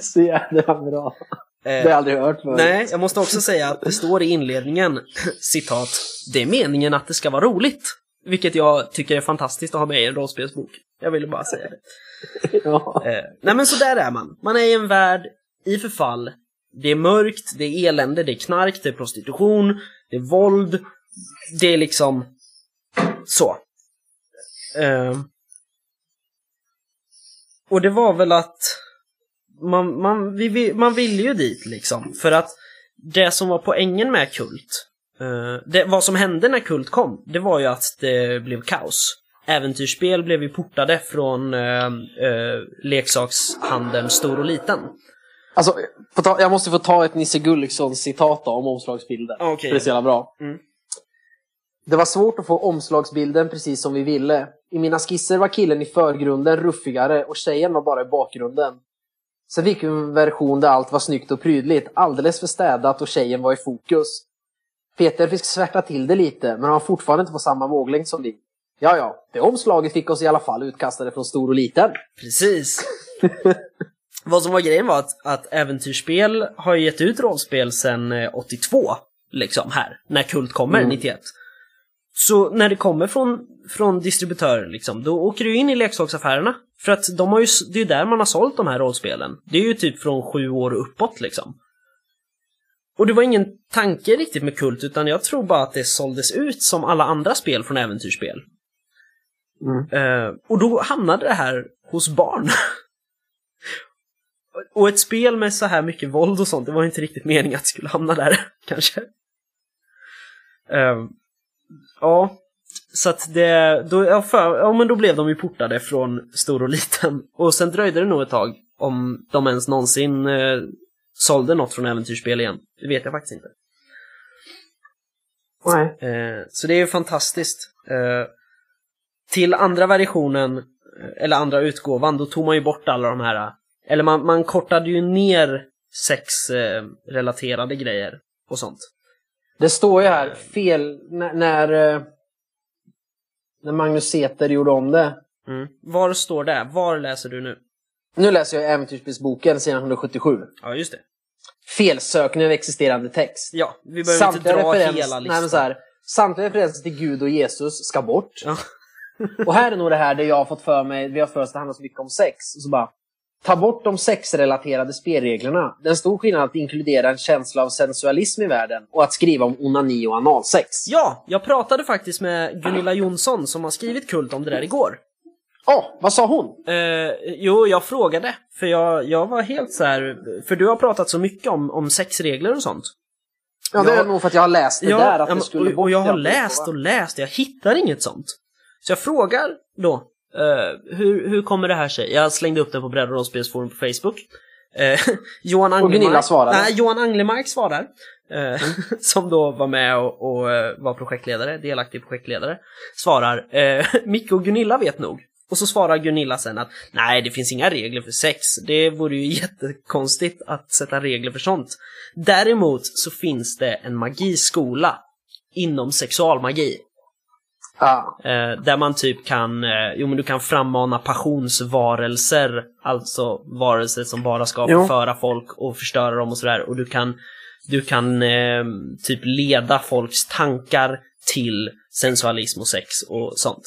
Så jävla bra. Eh, Det har jag aldrig hört förut. Nej, jag måste också säga att det står i inledningen, citat, det är meningen att det ska vara roligt. Vilket jag tycker är fantastiskt att ha med i en rollspelsbok. Jag ville bara säga det. Ja. Eh, nej men så där är man. Man är i en värld i förfall. Det är mörkt, det är elände, det är knark, det är prostitution, det är våld. Det är liksom så. Eh, och det var väl att man, man, vi, man ville ju dit liksom. För att det som var poängen med Kult, det, vad som hände när Kult kom, det var ju att det blev kaos. Äventyrsspel blev ju portade från eh, eh, leksakshandeln stor och liten. Alltså, jag måste få ta ett Nisse Gulliksson citat då, om omslagsbilden. Okej. För det är så jävla bra. Mm. Det var svårt att få omslagsbilden precis som vi ville. I mina skisser var killen i förgrunden ruffigare och tjejen var bara i bakgrunden. Sen fick vi en version där allt var snyggt och prydligt, alldeles för städat och tjejen var i fokus. Peter fick svärta till det lite, men han var fortfarande inte på samma våglängd som vi. Ja, ja, det omslaget fick oss i alla fall utkastade från stor och liten. Precis. Vad som var grejen var att, att Äventyrsspel har ju gett ut rollspel sedan eh, 82, liksom här, när Kult kommer, Mm. 91. Så när det kommer från, från distributörer, liksom, då åker du in i leksaksaffärerna. För att de har ju, det är ju där man har sålt de här rollspelen. Det är ju typ från sju år uppåt, liksom. Och det var ingen tanke riktigt med Kult, utan jag tror bara att det såldes ut som alla andra spel från Äventyrsspel. Eh, och då hamnade det här hos barn. och ett spel med så här mycket våld och sånt, det var inte riktigt meningen att det skulle hamna där, kanske. Eh, ja, så att det, då, ja, för, ja men då blev de ju portade från stor och liten. Och sen dröjde det nog ett tag om de ens någonsin eh, sålde något från äventyrsspel igen. Det vet jag faktiskt inte. Nej. Eh, så det är ju fantastiskt. Eh, till andra versionen, eh, eller andra utgåvan, då tog man ju bort alla de här, eh, eller man, man kortade ju ner sexrelaterade grejer och sånt. Det står ju här, fel, när, när, eh, när Magnus Säter gjorde om det. Mm. Var står det? Var läser du nu? Nu läser jag Äventyrsspelsboken sidan 177. Ja, just det. Felsökning av existerande text. Ja, vi behöver inte dra referens- hela nej, men så listan. här, samtliga referenser till Gud och Jesus ska bort. Ja. Och här är nog det här där jag har fått för mig, vi har för oss att det handlar så mycket om sex. Och så bara, ta bort de sexrelaterade spelreglerna. Det är en stor skillnad att inkludera en känsla av sensualism i världen och att skriva om onani och analsex. ja, jag pratade faktiskt med Gunilla Jonsson som har skrivit Kult om det där igår. Åh, vad sa hon? Eh, jo, jag frågade. För jag, jag var helt så här. För du har pratat så mycket om, om sexregler och sånt. Ja, det Ja. är nog för att jag har läst det Ja, där, att ja, det skulle och, bort. och jag har ja. läst och läst, jag hittar inget sånt. Så jag frågar då, eh, hur, hur kommer det här sig? Jag slängde upp den på Bredd och rollspelsforum på Facebook. Eh, Johan Och Gunilla Anglemark, svarade. nej, Johan Anglemark svarar. Eh, som då var med och, och eh, var projektledare, delaktig projektledare. Svarar, eh, Micke och Gunilla vet nog. Och så svarar Gunilla sen att nej, det finns inga regler för sex. Det vore ju jättekonstigt att sätta regler för sånt. Däremot så finns det en magiskola inom sexualmagi. Ja. Eh, där man typ kan, eh, jo men du kan frammana passionsvarelser, alltså varelser som bara ska förföra folk och förstöra dem och sådär. Och du kan, du kan eh, typ leda folks tankar till sensualism och sex och sånt.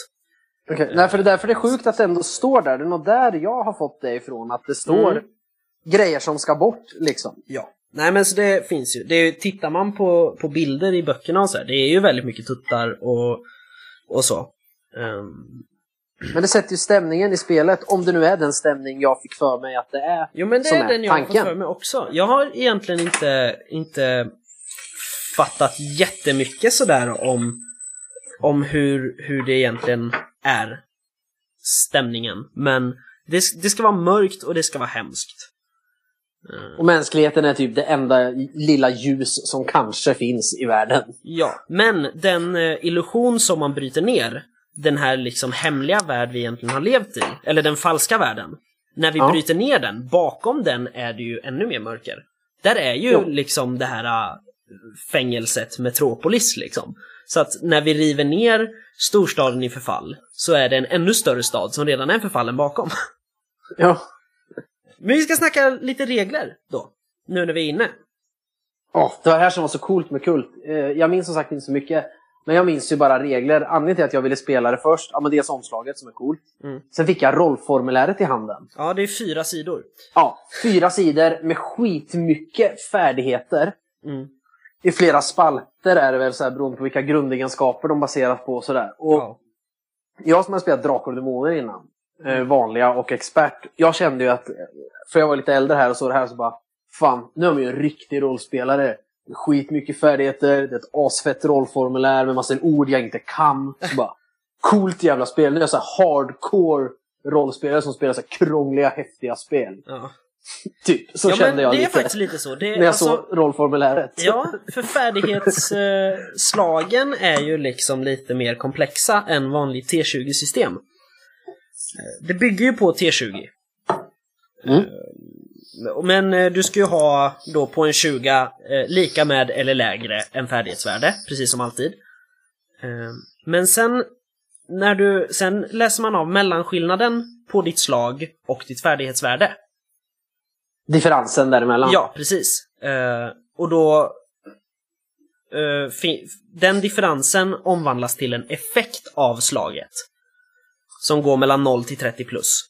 Okej, Nej, för det är därför det är sjukt att det ändå står där. Det är nog där jag har fått det ifrån. Att det står Mm. grejer som ska bort liksom. Ja. Nej men så det finns ju. Det är, tittar man på, på bilder i böckerna och så här, det är ju väldigt mycket tuttar och, och så. Ehm, Men det sätter ju stämningen i spelet. Om det nu är den stämning jag fick för mig att det är. Jo men det är är den jag har fått tanken. för mig också. Jag har egentligen inte, inte fattat jättemycket sådär om, om hur, hur det egentligen är stämningen. Men det, det ska vara mörkt och det ska vara hemskt. Eh, Och mänskligheten är typ det enda lilla ljus som kanske finns i världen. Ja, men den eh, illusion som man bryter ner, den här liksom hemliga värld vi egentligen har levt i, eller den falska världen. När vi Ja. bryter ner den, bakom den är det ju ännu mer mörker. Där är ju Ja. liksom det här äh, fängelset Metropolis liksom. Så att när vi river ner storstaden i förfall så är det en ännu större stad som redan är förfallen bakom. Ja. Men vi ska snacka lite regler då, nu när vi är inne. Åh, det var det här som var så coolt med Kult. Eh, Jag minns som sagt inte så mycket. Men jag minns ju bara regler. Anledningen till att jag ville spela det först, ja men dels omslaget som är coolt. Mm. Sen fick jag rollformuläret i handen. Ja, det är fyra sidor. Ja, fyra sidor med skitmycket färdigheter. Mm. I flera spalter är det väl så här beroende på vilka grundegenskaper de baseras på och sådär. Och Ja. jag som har spelat Drakar och Demoner innan, eh, vanliga och expert, jag kände ju att, för jag var lite äldre här och så det här så bara, fan, nu är man ju en riktig rollspelare. Skitmycket färdigheter, det är ett asfett rollformulär med massor ord jag inte kan. Så bara, coolt jävla spel. Nu är jag så hardcore rollspelare som spelar så krångliga, häftiga spel. Ja. Typ, så ja, kände jag det är lite. faktiskt lite så. Det är, när jag alltså, såg rollformuläret. Ja, för färdighetsslagen är ju liksom lite mer komplexa än vanligt T20-system. Eh, Det bygger ju på T20. Mm. Eh, Men eh, du ska ju ha då på en 20 eh, lika med eller lägre än färdighetsvärde, precis som alltid. Men sen när du, sen läser man av mellanskillnaden på ditt slag och ditt färdighetsvärde. Differensen däremellan. Ja, precis. Eh, och då... eh, den differensen omvandlas till en effekt av slaget. Som går mellan 0 till 30 plus.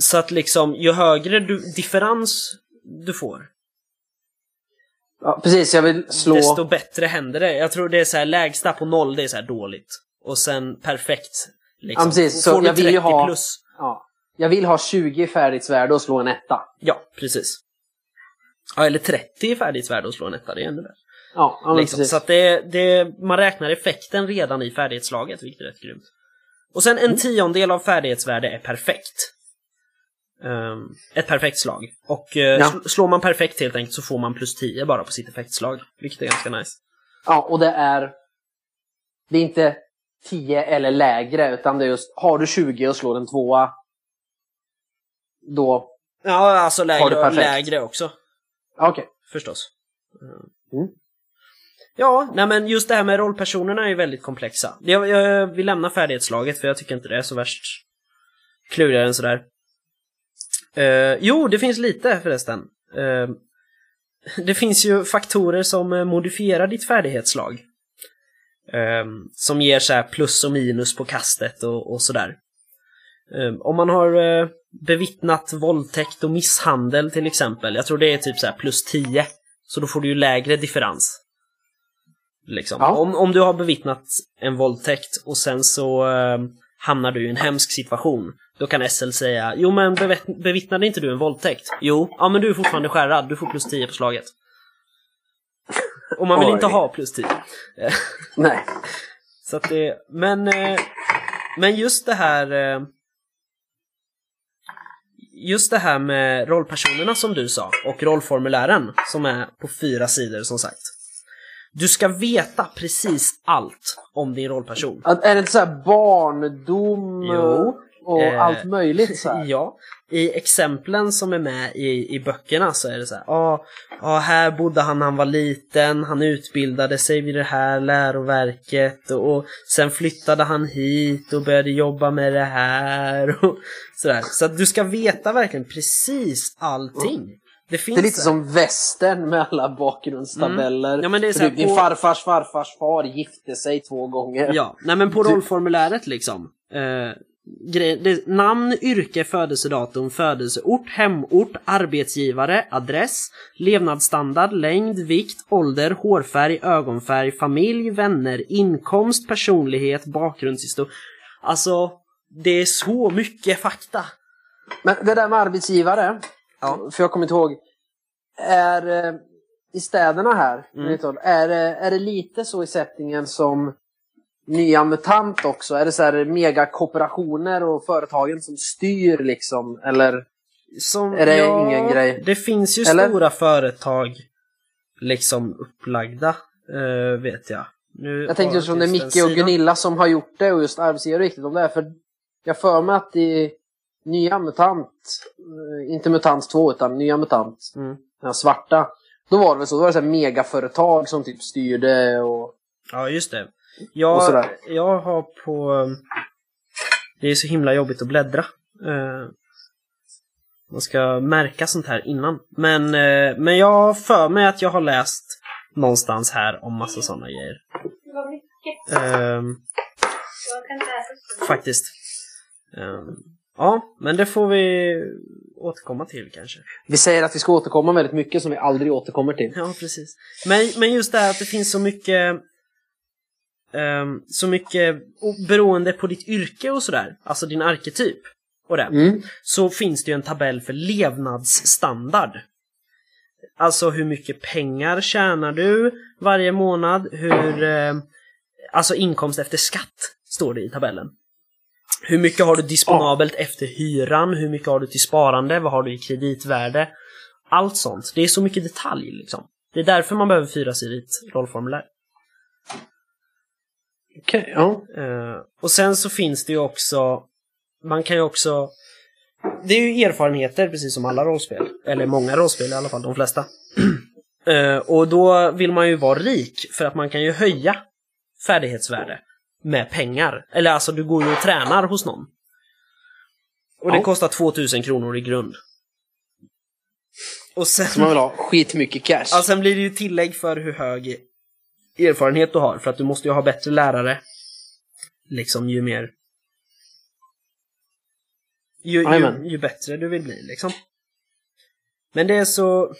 Så att liksom, ju högre du, differens du får, Ja, precis, jag vill slå... desto bättre händer det. Jag tror det är så här lägsta på 0, det är så dåligt. Och sen perfekt. Liksom. Ja, precis. Så Får du jag vill ju 30 ha- plus, Ja. Jag vill ha 20 i färdighetsvärde och slå en etta. ja, precis. Ja, eller 30 i färdighetsvärde och slå en etta, det är ännu bättre. Ja, ja Liksom. precis. Så att det, det, man räknar effekten redan i färdighetslaget, vilket är rätt grymt. Och sen Mm. en tiondel av färdighetsvärde är perfekt. Ehm, ett perfekt slag. Och eh, Ja. sl- slår man perfekt helt enkelt så får man plus 10 bara på sitt effektslag. Vilket är ganska nice. Ja, och det är... Det är inte 10 eller lägre, utan det är just... Har du 20 och slår en tvåa, då... Ja, alltså lägre, lägre också. Okej. Förstås. Mm. Ja, nej men just det här med rollpersonerna är ju väldigt komplexa. Jag, jag vill lämna färdighetslaget för jag tycker inte det är så värst klurigare än sådär. Uh, jo, det finns lite förresten. Eh, det finns ju faktorer som eh, modifierar ditt färdighetslag. Eh, som ger så här plus och minus på kastet och, och sådär. Eh, om man har eh, bevittnat våldtäkt och misshandel till exempel, jag tror det är typ så här plus 10. Så då får du ju lägre differens. Liksom. Ja. Om, om du har bevittnat en våldtäkt och sen så eh, hamnar du i en hemsk situation. Då kan SL säga, jo men bevitt- bevittnade inte du en våldtäkt? Jo, ja men du är fortfarande skärrad, du får plus 10 på slaget. Och man vill Oj. inte ha plus 10. Nej. Så att det, men, eh, men just det här eh, Just det här med rollpersonerna som du sa och rollformulären som är på fyra sidor som sagt. Du ska veta precis allt om din rollperson. Att- Är det inte så här barndom? Jo. Och Eh, allt möjligt så här. Ja, i exemplen som är med i, i böckerna så är det så här, ja, ja, här bodde han när han var liten, han utbildade sig vid det här läroverket och, och sen flyttade han hit och började jobba med det här och sådär. Så att du ska veta verkligen precis allting. Det finns Det är lite här- som västern med alla bakgrundstabeller. Mm. Ja, men det är så här, typ, din på- farfars farfars far gifte sig två gånger. Ja, nej men på rollformuläret liksom. Eh, det, namn, yrke, födelsedatum, födelseort, hemort, arbetsgivare, adress, levnadsstandard, längd, vikt, ålder, hårfärg, ögonfärg, familj, vänner, inkomst, personlighet, bakgrundshistoria. Alltså, det är så mycket fakta. Men det där med arbetsgivare, Ja. för jag kommer inte ihåg. Är eh, i städerna här, Mm. är, det, är det lite så i sättningen som Nya MUTANT också? Är det så här megakooperationer och företagen som styr liksom? Eller? Som, Är det ingen grej? Det finns ju Eller? stora företag liksom upplagda, eh, vet jag. Nu Jag tänkte just som det är Micke och. Gunilla som har gjort det och just arbetsgivare riktigt om det. är, För jag för mig att i Nya MUTANT, eh, inte MUTANT 2 utan Nya MUTANT, Mm. den svarta. Då var det väl så, då var det så här megaföretag som typ styrde och... Ja, just det. Jag, jag har på... um, Det är så himla jobbigt att bläddra. Eh, Man ska märka sånt här innan. Men, eh, men jag har för mig att jag har läst någonstans här om massa sådana grejer. Läsa. faktiskt. Ja, men det får vi återkomma till kanske. Vi säger att vi ska återkomma väldigt mycket som vi aldrig återkommer till. Ja, precis. Men, men just det här att det finns så mycket ehm, så mycket beroende på ditt yrke och sådär, alltså din arketyp och det, Mm. så finns det ju en tabell för levnadsstandard. Alltså hur mycket pengar tjänar du varje månad, hur, eh, alltså inkomst efter skatt står det i tabellen. Hur mycket har du disponabelt efter hyran, hur mycket har du till sparande, vad har du i kreditvärde? Allt sånt. Det är så mycket detalj liksom. Det är därför man behöver fyrasidigt rollformulär. Okej, ja. Eh, och sen så finns det ju också, man kan ju också, det är ju erfarenheter precis som alla rollspel, eller många rollspel i alla fall, de flesta. Eh, och då vill man ju vara rik, för att man kan ju höja färdighetsvärde med pengar. Eller alltså, du går ju och tränar hos någon. Och det Ja. kostar 2000 kronor i grund. Och sen... Så man vill ha skitmycket cash. Ja, sen blir det ju tillägg för hur hög erfarenhet du har, för att du måste ju ha bättre lärare. Liksom ju mer... Ju, ju, ju bättre du vill bli, liksom. Men det är så...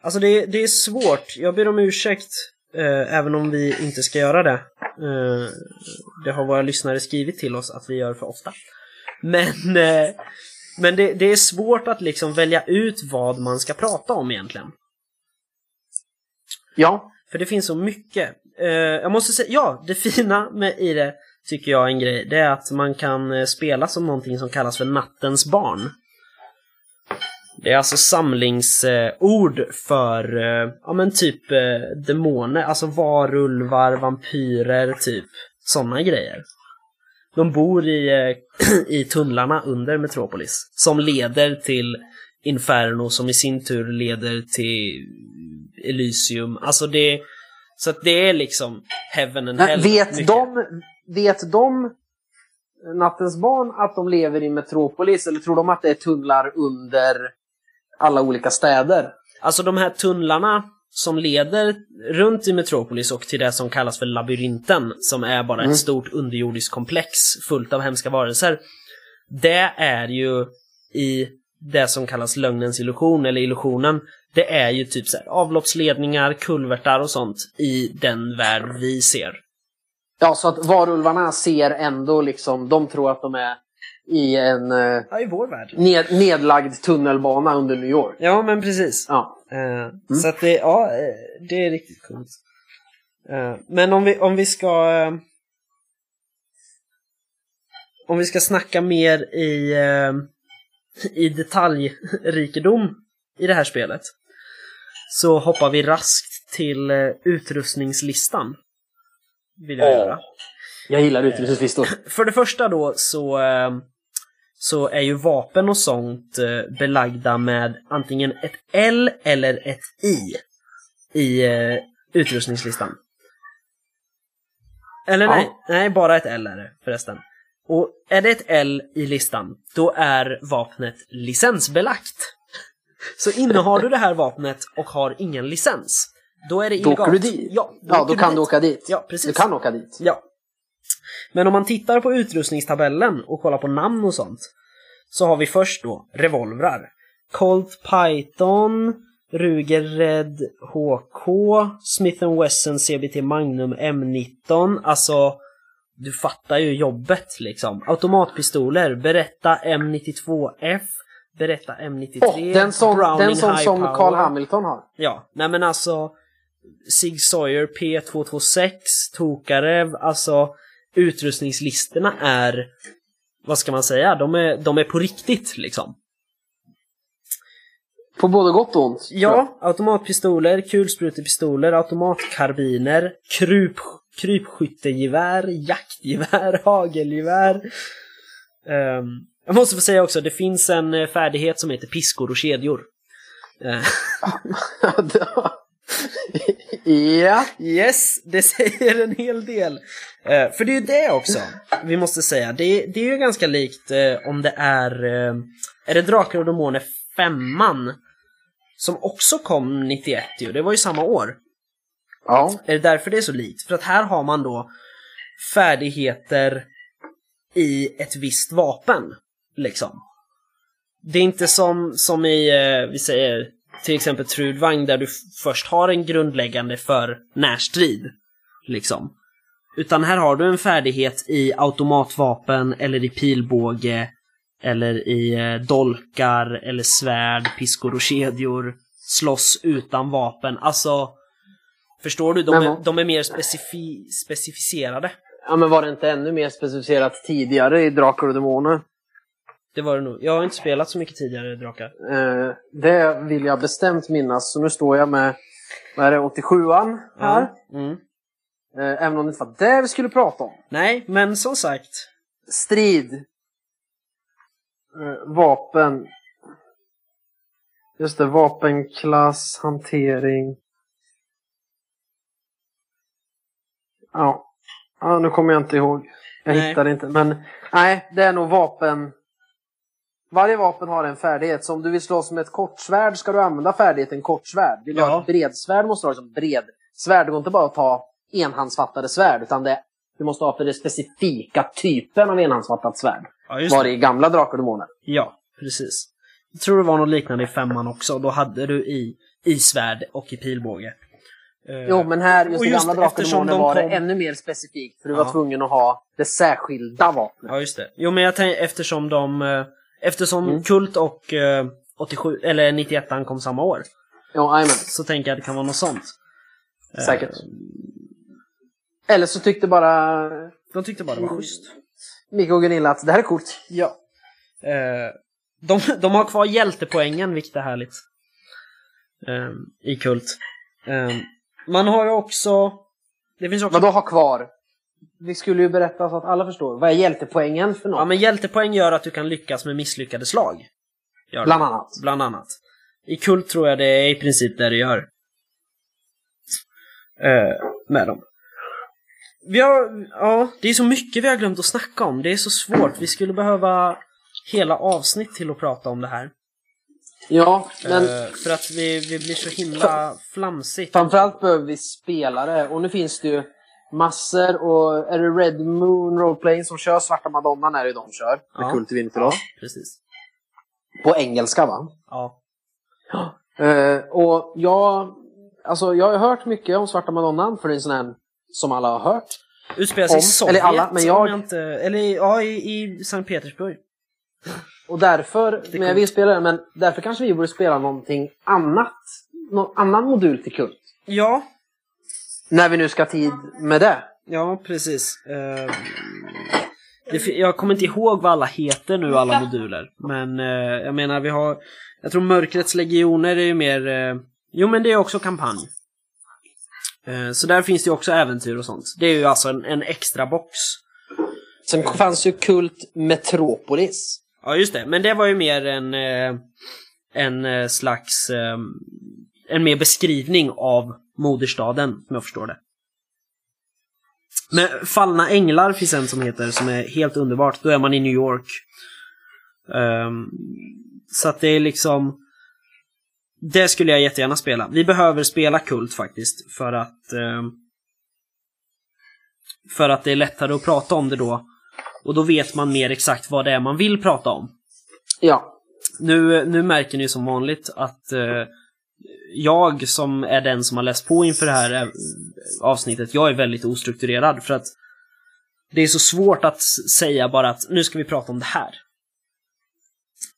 Alltså det, det är svårt. Jag ber om ursäkt, eh, även om vi inte ska göra det. Eh, det har våra lyssnare skrivit till oss att vi gör för ofta. Men, eh, men det, det är svårt att liksom välja ut vad man ska prata om egentligen. Ja. För det finns så mycket. Eh, jag måste säga, ja, det fina med i det tycker jag är en grej, det är att man kan eh, spela som någonting som kallas för nattens barn. Det är alltså samlingsord eh, för, eh, ja men typ eh, demoner, alltså varulvar, vampyrer, typ sådana grejer. De bor i, eh, i tunnlarna under Metropolis, som leder till Inferno, som i sin tur leder till Elysium. Alltså det, så att det är liksom Heaven and Men Hell. vet mycket. de, vet de, Nattens barn, att de lever i Metropolis? Eller tror de att det är tunnlar under alla olika städer? Alltså de här tunnlarna som leder runt i Metropolis och till det som kallas för labyrinten, som är bara Mm. ett stort underjordiskt komplex fullt av hemska varelser. Det är ju i det som kallas lögnens illusion, eller illusionen, det är ju typ så här, avloppsledningar, kulvertar och sånt i den värld vi ser. Ja, så att varulvarna ser ändå liksom, de tror att de är i en eh, Ja, i vår värld. ned, nedlagd tunnelbana under New York. Ja, men precis. Ja. Eh, Så att det, ja, eh, det är riktigt coolt. Eh, men om vi, om vi ska... eh, om vi ska snacka mer i, i detaljrikedom i det här spelet. Så hoppar vi raskt till eh, utrustningslistan. Vill jag Ja. göra. Jag gillar utrustningslistor. För det första då så... Eh, så är ju vapen och sånt eh, belagda med antingen ett L eller ett I i utrustningslistan. Eller Ja. nej, nej, bara ett L är det förresten. Och är det ett L i listan, då är vapnet licensbelagt. Så innehar du det här vapnet och har ingen licens, då är det Då illegalt. åker du dit. Ja, Ja, då åker kan dit. du åka dit. Ja, precis. Du kan åka dit. Ja. Men om man tittar på utrustningstabellen och kollar på namn och sånt så har vi först då revolvrar. Colt Python, Ruger Red HK, Smith Wesson CBT Magnum M19. Alltså, du fattar ju jobbet liksom. Automatpistoler, Beretta M92F, Beretta M93, Åh, den som, Browning den High som Power. Carl Hamilton har. Ja, nej men alltså Sig Sawyer P226, Tokarev, alltså utrustningslistorna är, vad ska man säga, de är, de är på riktigt liksom. På både gott och ont. Ja, automatpistoler, kulsprutepistoler, automatkarbiner, kryp, krypskyttegevär, jaktgevär, hagelgevär. Ehm, jag måste få säga också, det finns en eh, färdighet som heter piskor och kedjor. Eh, ja. Yes, det säger en hel del. Eh, för det är ju det också, vi måste säga. Det, det är ju ganska likt eh, om det är... Eh, är det Drakar och Demoner femman? Som också kom 91 ju, det var ju samma år. Ja. Är det därför det är så likt? För att här har man då färdigheter i ett visst vapen, liksom. Det är inte som, som i, eh, vi säger, till exempel Trudvang där du först har en grundläggande för närstrid, liksom. Utan här har du en färdighet i automatvapen eller i pilbåge eller i eh, dolkar eller svärd, piskor och kedjor, slåss utan vapen. Alltså, förstår du? De, Men är, de är mer specifi- specificerade. ja, men var det inte ännu mer specificerat tidigare i Drakar och Demoner? Det var det nog. Jag har inte spelat så mycket tidigare Drakar. Eh, det vill jag bestämt minnas. Så nu står jag med, vad är det, 87an här. Mm. Eh, även om det inte var det vi skulle prata om. Nej, men som sagt. Strid. Eh, vapen. Just det, vapenklass, hantering. Ja. ja, nu kommer jag inte ihåg. Jag Nej. hittar inte. Men nej, det är nog vapen. Varje vapen har en färdighet. Så om du vill slåss med ett kortsvärd ska du använda färdigheten kortsvärd. Vill du Ja. ha ett bredsvärd måste du ha liksom bredsvärd. Det går inte bara att ta enhandsfattade svärd. Utan det, du måste ha för den specifika typen av enhandsfattat svärd. Ja, just Var det. det i gamla Drakar och Demoner. Ja, precis. Jag tror det var något liknande i femman också. Då hade du i, i svärd och i pilbåge. Eh, Jo, men här, just och i just gamla Drakar och eftersom Demoner de var kom- det ännu mer specifikt. För du Ja. var tvungen att ha det särskilda vapnet. Ja, just det. Jo, men jag tänker eftersom de... eh, Eftersom Mm. Kult och eh, 87, eller 91 kom samma år. Ja, jajamän. Så tänker jag att det kan vara något sånt. Eh, Säkert. Eller så tyckte bara De tyckte bara det var schysst. Micke och Gunilla att det här är coolt. Ja. Eh, de, de har kvar hjältepoängen, vilket är härligt. Eh, I Kult. Man har ju också... Det finns också... Vad då ha kvar? Vi skulle ju berätta så att alla förstår. Vad är hjältepoängen för något? Ja, men hjältepoäng gör att du kan lyckas med misslyckade slag. Gör det. Bland annat. Bland annat. I Kult tror jag det är i princip det det gör. Eh, med dem. Vi har, ja, det är så mycket vi har glömt att snacka om. Det är så svårt. Vi skulle behöva hela avsnitt till att prata om det här. Ja, men Eh, för att vi, vi blir så himla flamsigt. framförallt behöver vi spelare. Och nu finns det ju massor. Och är det Red Moon Roleplaying som kör Svarta Madonnan är det de kör. Med Ja. Kult i Vinterdag. Precis. På engelska va? Ja. Eh, och jag, alltså jag har hört mycket om Svarta Madonnan. För det är en sån här som alla har hört. Utspelar sig Om- i Sovjet. eller alla, men jag- om inte, eller i- ja, i, i Sankt Petersburg. Och därför, är men jag vill spela den, men därför kanske vi borde spela någonting annat. Någon annan modul till Kult. Ja, När vi nu ska ha tid med det. Ja, precis. Eh, det, fi- jag kommer inte ihåg vad alla heter nu, alla moduler. Men eh, jag menar, vi har... Jag tror Mörkrets Legioner är ju mer... Eh, jo, men det är också kampanj. Eh, så där finns det ju också äventyr och sånt. Det är ju alltså en, en extra box. Sen fanns ju Kult Metropolis. Ja, just det. Men det var ju mer en, eh, en eh, slags... Eh, en mer beskrivning av moderstaden, som jag förstår det. Men Fallna Änglar finns en som heter, som är helt underbart. Då är man i New York. Um, så att det är liksom... Det skulle jag jättegärna spela. Vi behöver spela Kult faktiskt, för att... Um, för att det är lättare att prata om det då. Och då vet man mer exakt vad det är man vill prata om. Ja. Nu, nu märker ni som vanligt att eh, jag som är den som har läst på inför det här eh, avsnittet, jag är väldigt ostrukturerad för att det är så svårt att säga bara att nu ska vi prata om det här.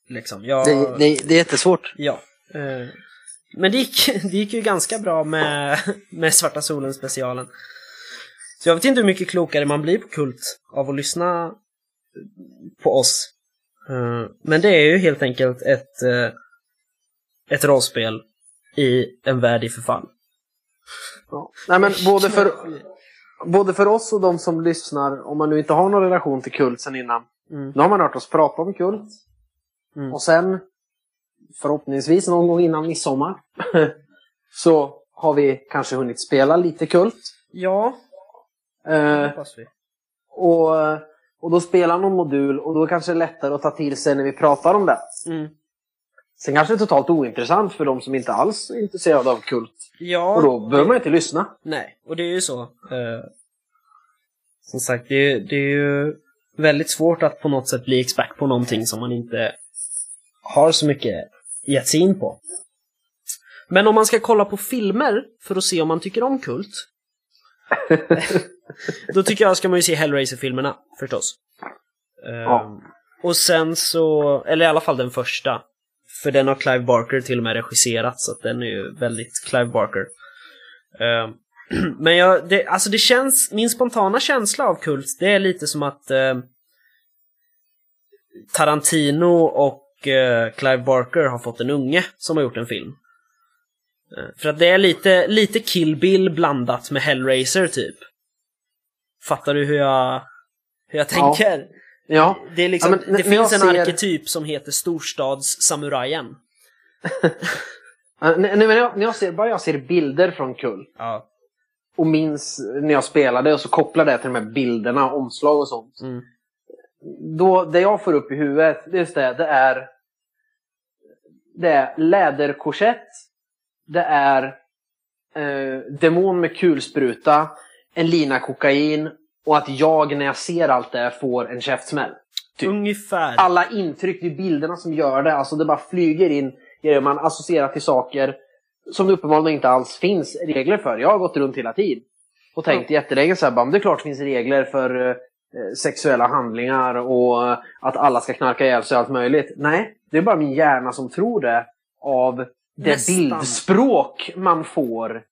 Liksom, jag... Det, det, det är jättesvårt. Ja. Eh, men det gick, det gick ju ganska bra med, med Svarta Solen specialen. Så jag vet inte hur mycket klokare man blir på Kult av att lyssna på oss. Eh, Men det är ju helt enkelt ett, eh, ett rollspel i en värld i förfall. Ja. Nej, men både för, både för oss och de som lyssnar, om man nu inte har någon relation till Kult sen innan. Mm. Nu har man hört oss prata om Kult. Mm. Och sen, förhoppningsvis någon gång innan midsommar, så har vi kanske hunnit spela lite Kult. Ja, Eh, och, och då spelar någon modul och då är det kanske lättare att ta till sig när vi pratar om det. Mm. Sen kanske det är totalt ointressant för de som inte alls är intresserade av Kult. Ja, Och då behöver man inte lyssna. Nej, och det är ju så. Eh, som sagt, det är, det är ju väldigt svårt att på något sätt bli expert på någonting som man inte har så mycket gett sig in på. Men om man ska kolla på filmer för att se om man tycker om Kult. då tycker jag ska man ju se Hellraiser-filmerna förstås. Ja. Och sen så, eller i alla fall den första. För den har Clive Barker till och med regisserat så att den är ju väldigt Clive Barker. Eh, men jag, det, alltså det känns, min spontana känsla av Kult, det är lite som att eh, Tarantino och eh, Clive Barker har fått en unge som har gjort en film. Eh, för att det är lite, lite Kill Bill blandat med Hellraiser typ. Fattar du hur jag, hur jag Ja. tänker? Ja, Det, är liksom, Ja, men det finns en ser- arketyp som heter storstadssamurajen. Eh, när, när, jag, när jag ser, bara jag ser bilder från Kult Ja. och minns när jag spelade och så kopplar det till de här bilderna, omslag och sånt. Mm. Då, det jag får upp i huvudet, det är just det, det är, det är läderkorsett, det är eh, demon med kulspruta, en lina kokain och att jag när jag ser allt det får en käftsmäll. Typ. Ungefär. Alla intryck, det är bilderna som gör det. Alltså det bara flyger in grejer man associerar till saker som det uppenbarligen inte alls finns regler för. Jag har gått runt hela tiden och tänkt jättelänge så här, bara, det är klart det finns regler för eh, sexuella handlingar och eh, att alla ska knarka ihjäl sig och allt möjligt. Nej, det är bara min hjärna som tror det av det Nästan. bildspråk man får.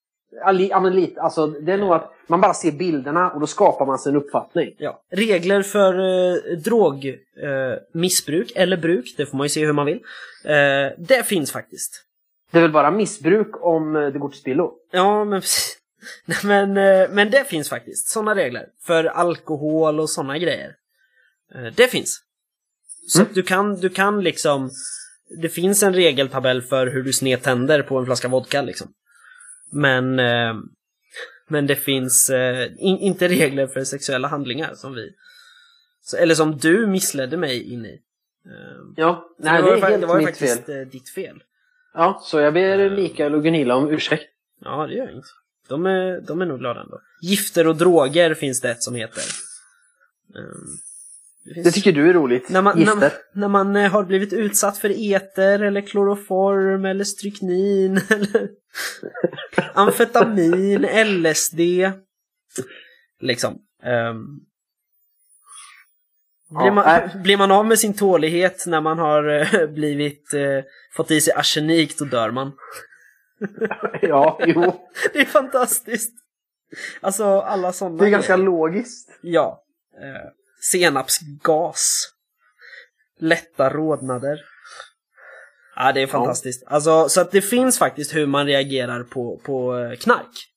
Ja, men lite, alltså, det är nog att man bara ser bilderna och då skapar man sig en uppfattning. Ja. Regler för eh, drogmissbruk, eh, eller bruk, det får man ju se hur man vill. Eh, det finns faktiskt. Det är väl bara missbruk om eh, det går till spillo. Ja, men precis. Men, eh, men det finns faktiskt sådana regler. För alkohol och sådana grejer. Eh, det finns. Så Mm. du kan, du kan liksom... Det finns en regeltabell för hur du snedtänder på en flaska vodka liksom. Men... Eh, men det finns eh, in, inte regler för sexuella handlingar som vi... Så, eller som du missledde mig in i. Eh, Ja, så nej det det var, är ju fa- det helt var mitt fel. faktiskt eh, ditt fel. Ja, så jag ber Mikael och Gunilla om ursäkt. Ja, det gör inget. De är, de är nog glada ändå. Gifter och droger finns det ett som heter. Ehm, det tycker du är roligt. när man, när, när man eh, har blivit utsatt för eter eller kloroform eller stryknin eller amfetamin, LSD. Liksom. Ehm, blir, man, nej. blir man av med sin tålighet när man har eh, blivit eh, fått i sig arsenik, då dör man. Ja, jo. Det är fantastiskt. Alltså alla sådana Det är ganska logiskt. Ja. Eh, senapsgas. Lätta rodnader. Ja, det är fantastiskt. Alltså, så att det finns faktiskt hur man reagerar på, på eh, knark.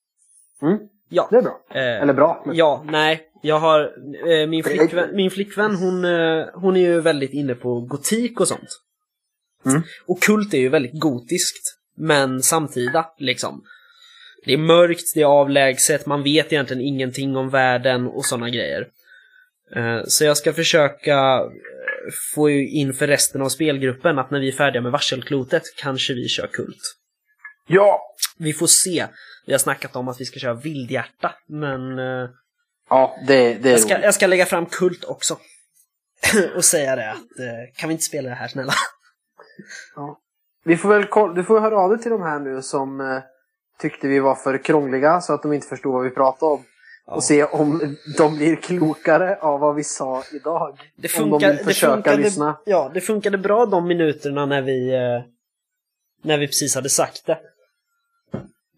Mm. Ja. Det är bra. Eh, Eller bra. Men... Ja, nej. Jag har, eh, min, flickvän, min flickvän hon, eh, hon är ju väldigt inne på gotik och sånt. Mm. Och kult är ju väldigt gotiskt, men samtida liksom. Det är mörkt, det är avlägset, man vet egentligen ingenting om världen och sådana grejer. Eh, Så jag ska försöka eh, få in för resten av spelgruppen att när vi är färdiga med varselklotet kanske vi kör kult. Ja! Vi får se. Vi har snackat om att vi ska köra vildhjärta, men eh, Ja, det, det är jag ska, jag ska lägga fram kult också. och säga det att kan vi inte spela det här snälla? Vi får väl du får höra av dig till de här nu som tyckte vi var för krångliga så att de inte förstod vad vi pratade om. Och se om de blir klokare av vad vi sa idag. Det om de funkar, vill det försöka funkade, lyssna. Ja, det funkade bra de minuterna när vi eh, när vi precis hade sagt det.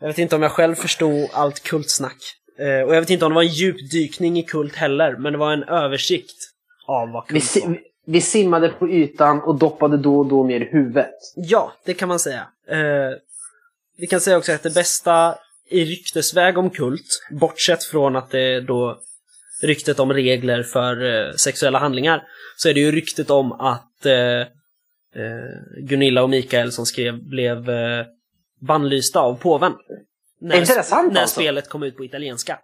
Jag vet inte om jag själv förstod allt kultsnack. Eh, och jag vet inte om det var en djupdykning i kult heller, men det var en översikt av vad Vi, kult si- var. vi- vi simmade på ytan och doppade då och då ner huvudet. Ja, det kan man säga. Eh, vi kan säga också att det bästa i ryktesväg om kult, bortsett från att det då ryktet om regler för eh, sexuella handlingar, så är det ju ryktet om att eh, eh, Gunilla och Mikael som skrev blev eh, bannlysta av påven. När, Är inte det sant, när alltså? spelet kom ut på italienska.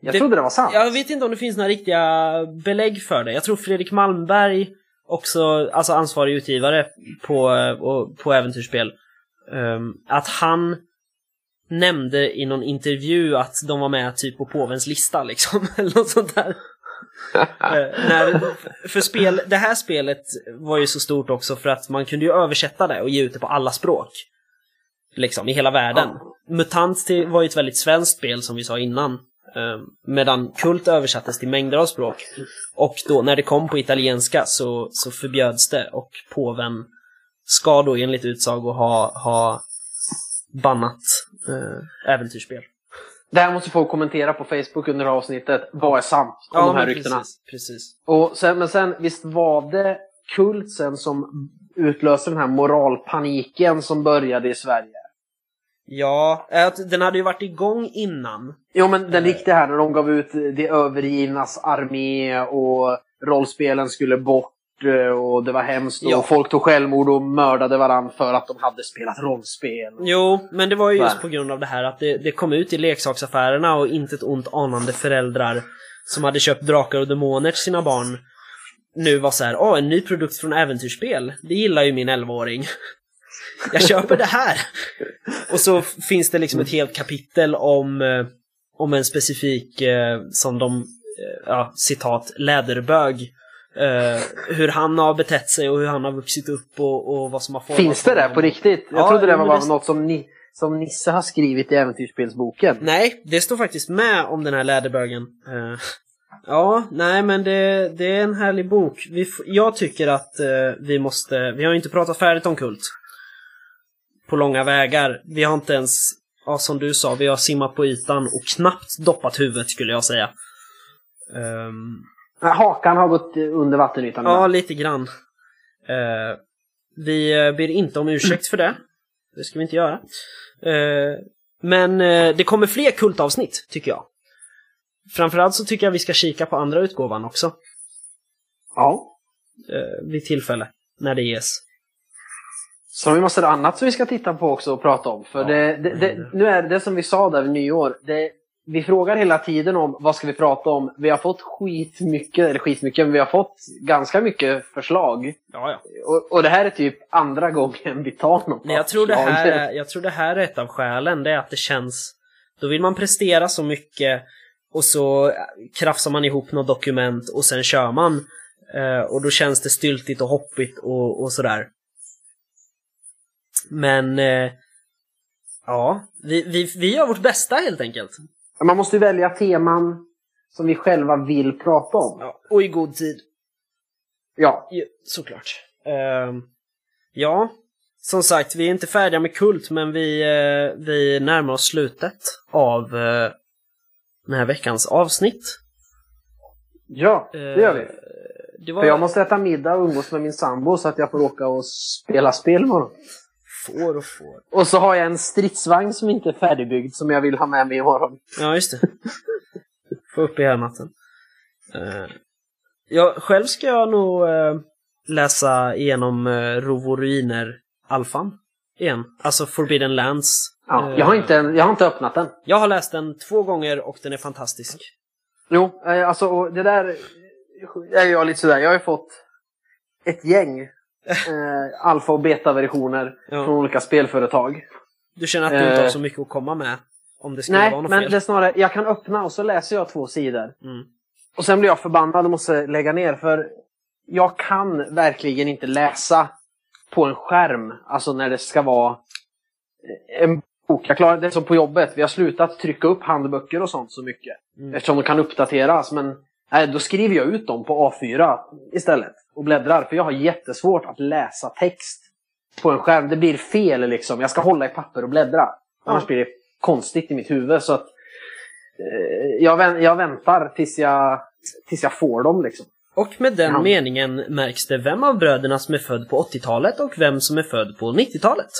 Jag Det- trodde det var sant. Jag vet inte om det finns några riktiga belägg för det. Jag tror Fredrik Malmberg, också alltså ansvarig utgivare på, och- på äventyrsspel, ehm, att han nämnde i någon intervju att de var med typ på påvens lista liksom, eller något sånt där. Eh, när, för spel, det här spelet var ju så stort också för att man kunde ju översätta det och ge ut det på alla språk. Liksom, i hela världen. Mutant till, var ju ett väldigt svenskt spel som vi sa innan. Eh, medan Kult översattes till mängder av språk. Och då när det kom på italienska så, så förbjöds det och påven ska då enligt utsago ha, ha bannat eh, äventyrsspel. Det här måste folk kommentera på Facebook under avsnittet. Vad är sant om de här ryktena? Precis, precis. Och sen, men sen, visst var det Kult sen som utlöste den här moralpaniken som började i Sverige? Ja, att den hade ju varit igång innan. Jo men den riktiga här när de gav ut Det övergivnas armé och rollspelen skulle bort eh, och det var hemskt Ja. och folk tog självmord och mördade varandra för att de hade spelat rollspel. Jo, men det var ju just på grund av det här att det, det kom ut i leksaksaffärerna och inte ett ont anande föräldrar som hade köpt Drakar och Demoner till sina barn nu var så här, åh, en ny produkt från äventyrsspel. Det gillar ju min 11-åring. Jag köper det här! Och så finns det liksom ett helt kapitel om, eh, om en specifik, eh, som de, eh, ja, citat, läderbög. Eh, hur han har betett sig och hur han har vuxit upp och, och vad som har format Finns det där på riktigt? Jag Ja, trodde det var bara det- något som, ni, som Nisse har skrivit i Äventyrsspelsboken. Nej, det står faktiskt med om den här läderbögen. Eh, ja, nej men det, det är en härlig bok. Vi, jag tycker att eh, vi måste, vi har ju inte pratat färdigt om Kult. På långa vägar. Vi har inte ens, ja som du sa, vi har simmat på ytan och knappt doppat huvudet skulle jag säga. Nej, Hakan har gått under vattenytan. ja, lite grann. Eh, vi eh, ber inte om ursäkt för det. Det ska vi inte göra. Eh, men eh, det kommer fler kultavsnitt, tycker jag. Framförallt så tycker jag vi ska kika på andra utgåvan också. ja. Eh, vid tillfälle, när det ges. Så vi massor annat som vi ska titta på också och prata om. För Ja. det, det, det, nu är det som vi sa där vid nyår. Det, vi frågar hela tiden om vad ska vi prata om. Vi har fått skitmycket, eller skitmycket, men vi har fått ganska mycket förslag. Ja, ja. Och, och det här är typ andra gången vi tar något Men jag tror, det här är, jag tror det här är ett av skälen, det är att det känns... Då vill man prestera så mycket och så krafsar man ihop något dokument och sen kör man. Eh, och då känns det styltigt och hoppigt och, och sådär. Men... Eh, ja, vi, vi, vi gör vårt bästa helt enkelt. Man måste välja teman som vi själva vill prata om. Ja, och i god tid. Ja, såklart. Ehm, ja, som sagt, vi är inte färdiga med Kult, men vi, eh, vi närmar oss slutet av eh, den här veckans avsnitt. ja det gör vi. Eh, Det var För jag måste äta middag och umgås med min sambo så att jag får åka och spela spel imorgon. Får och får. Och så har jag en stridsvagn som inte är färdigbyggd som jag vill ha med mig imorgon. Ja, just det. Få upp i härdmatten. Uh, ja, själv ska jag nog uh, läsa igenom uh, Rovo Ruiner Alfan igen. Alltså Forbidden Lands. Ja, Eh, jag, har inte, jag har inte öppnat den. Jag har läst den två gånger och den är fantastisk. Jo, eh, alltså det där är jag lite sådär. Jag har ju fått ett gäng eh, alfa och beta-versioner Ja. från olika spelföretag. Du känner att du inte har Eh. så mycket att komma med om det skulle Nej, vara något men fel? det är snarare, jag kan öppna och så läser jag två sidor. Mm. Och sen blir jag förbannad och måste lägga ner för jag kan verkligen inte läsa på en skärm, alltså när det ska vara en bok. Jag klarar det som på jobbet, vi har slutat trycka upp handböcker och sånt så mycket. Mm. Eftersom de kan uppdateras, men nej, då skriver jag ut dem på A4 istället och bläddrar. För jag har jättesvårt att läsa text på en skärm. Det blir fel liksom. Jag ska hålla i papper och bläddra. Annars blir det konstigt i mitt huvud. Så att, eh, jag, vän, jag väntar tills jag, tills jag får dem liksom. Och med den Ja. meningen märks det vem av bröderna som är född på 80-talet och vem som är född på 90-talet.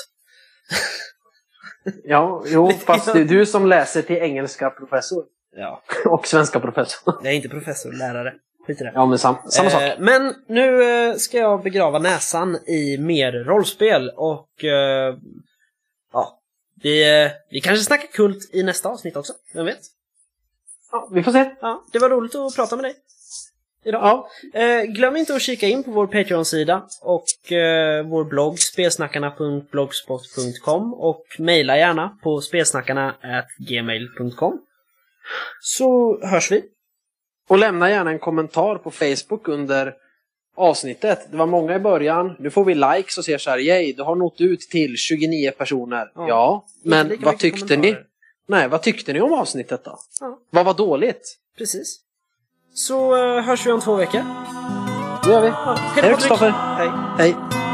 Ja, jo, fast det är du som läser till engelska professor. Ja. Och svenska professor. Jag är inte professor, lärare. Skit i det. Ja, men sam, samma sak. Eh, men nu eh, ska jag begrava näsan i mer rollspel och eh, ja, vi, eh, vi kanske snackar kult i nästa avsnitt också, vem vet? Ja, vi får se. Ja, det var roligt att prata med dig idag. Ja, Eh, glöm inte att kika in på vår Patreon-sida och eh, vår blogg spelsnackarna.blogspot.com och mejla gärna på spelsnackarna@gmail.com. Så hörs vi. Och lämna gärna en kommentar på Facebook under avsnittet. Det var många i början. Nu får vi likes och ser så här, yay, du har nått ut till 29 personer. Ja. Ja, men vad tyckte ni? Nej, vad tyckte ni om avsnittet då? Ja. Vad var dåligt? Precis. Så eh, hörs vi om två veckor. Det gör vi. Ja, Hej då, Kristoffer. Hej. Hej.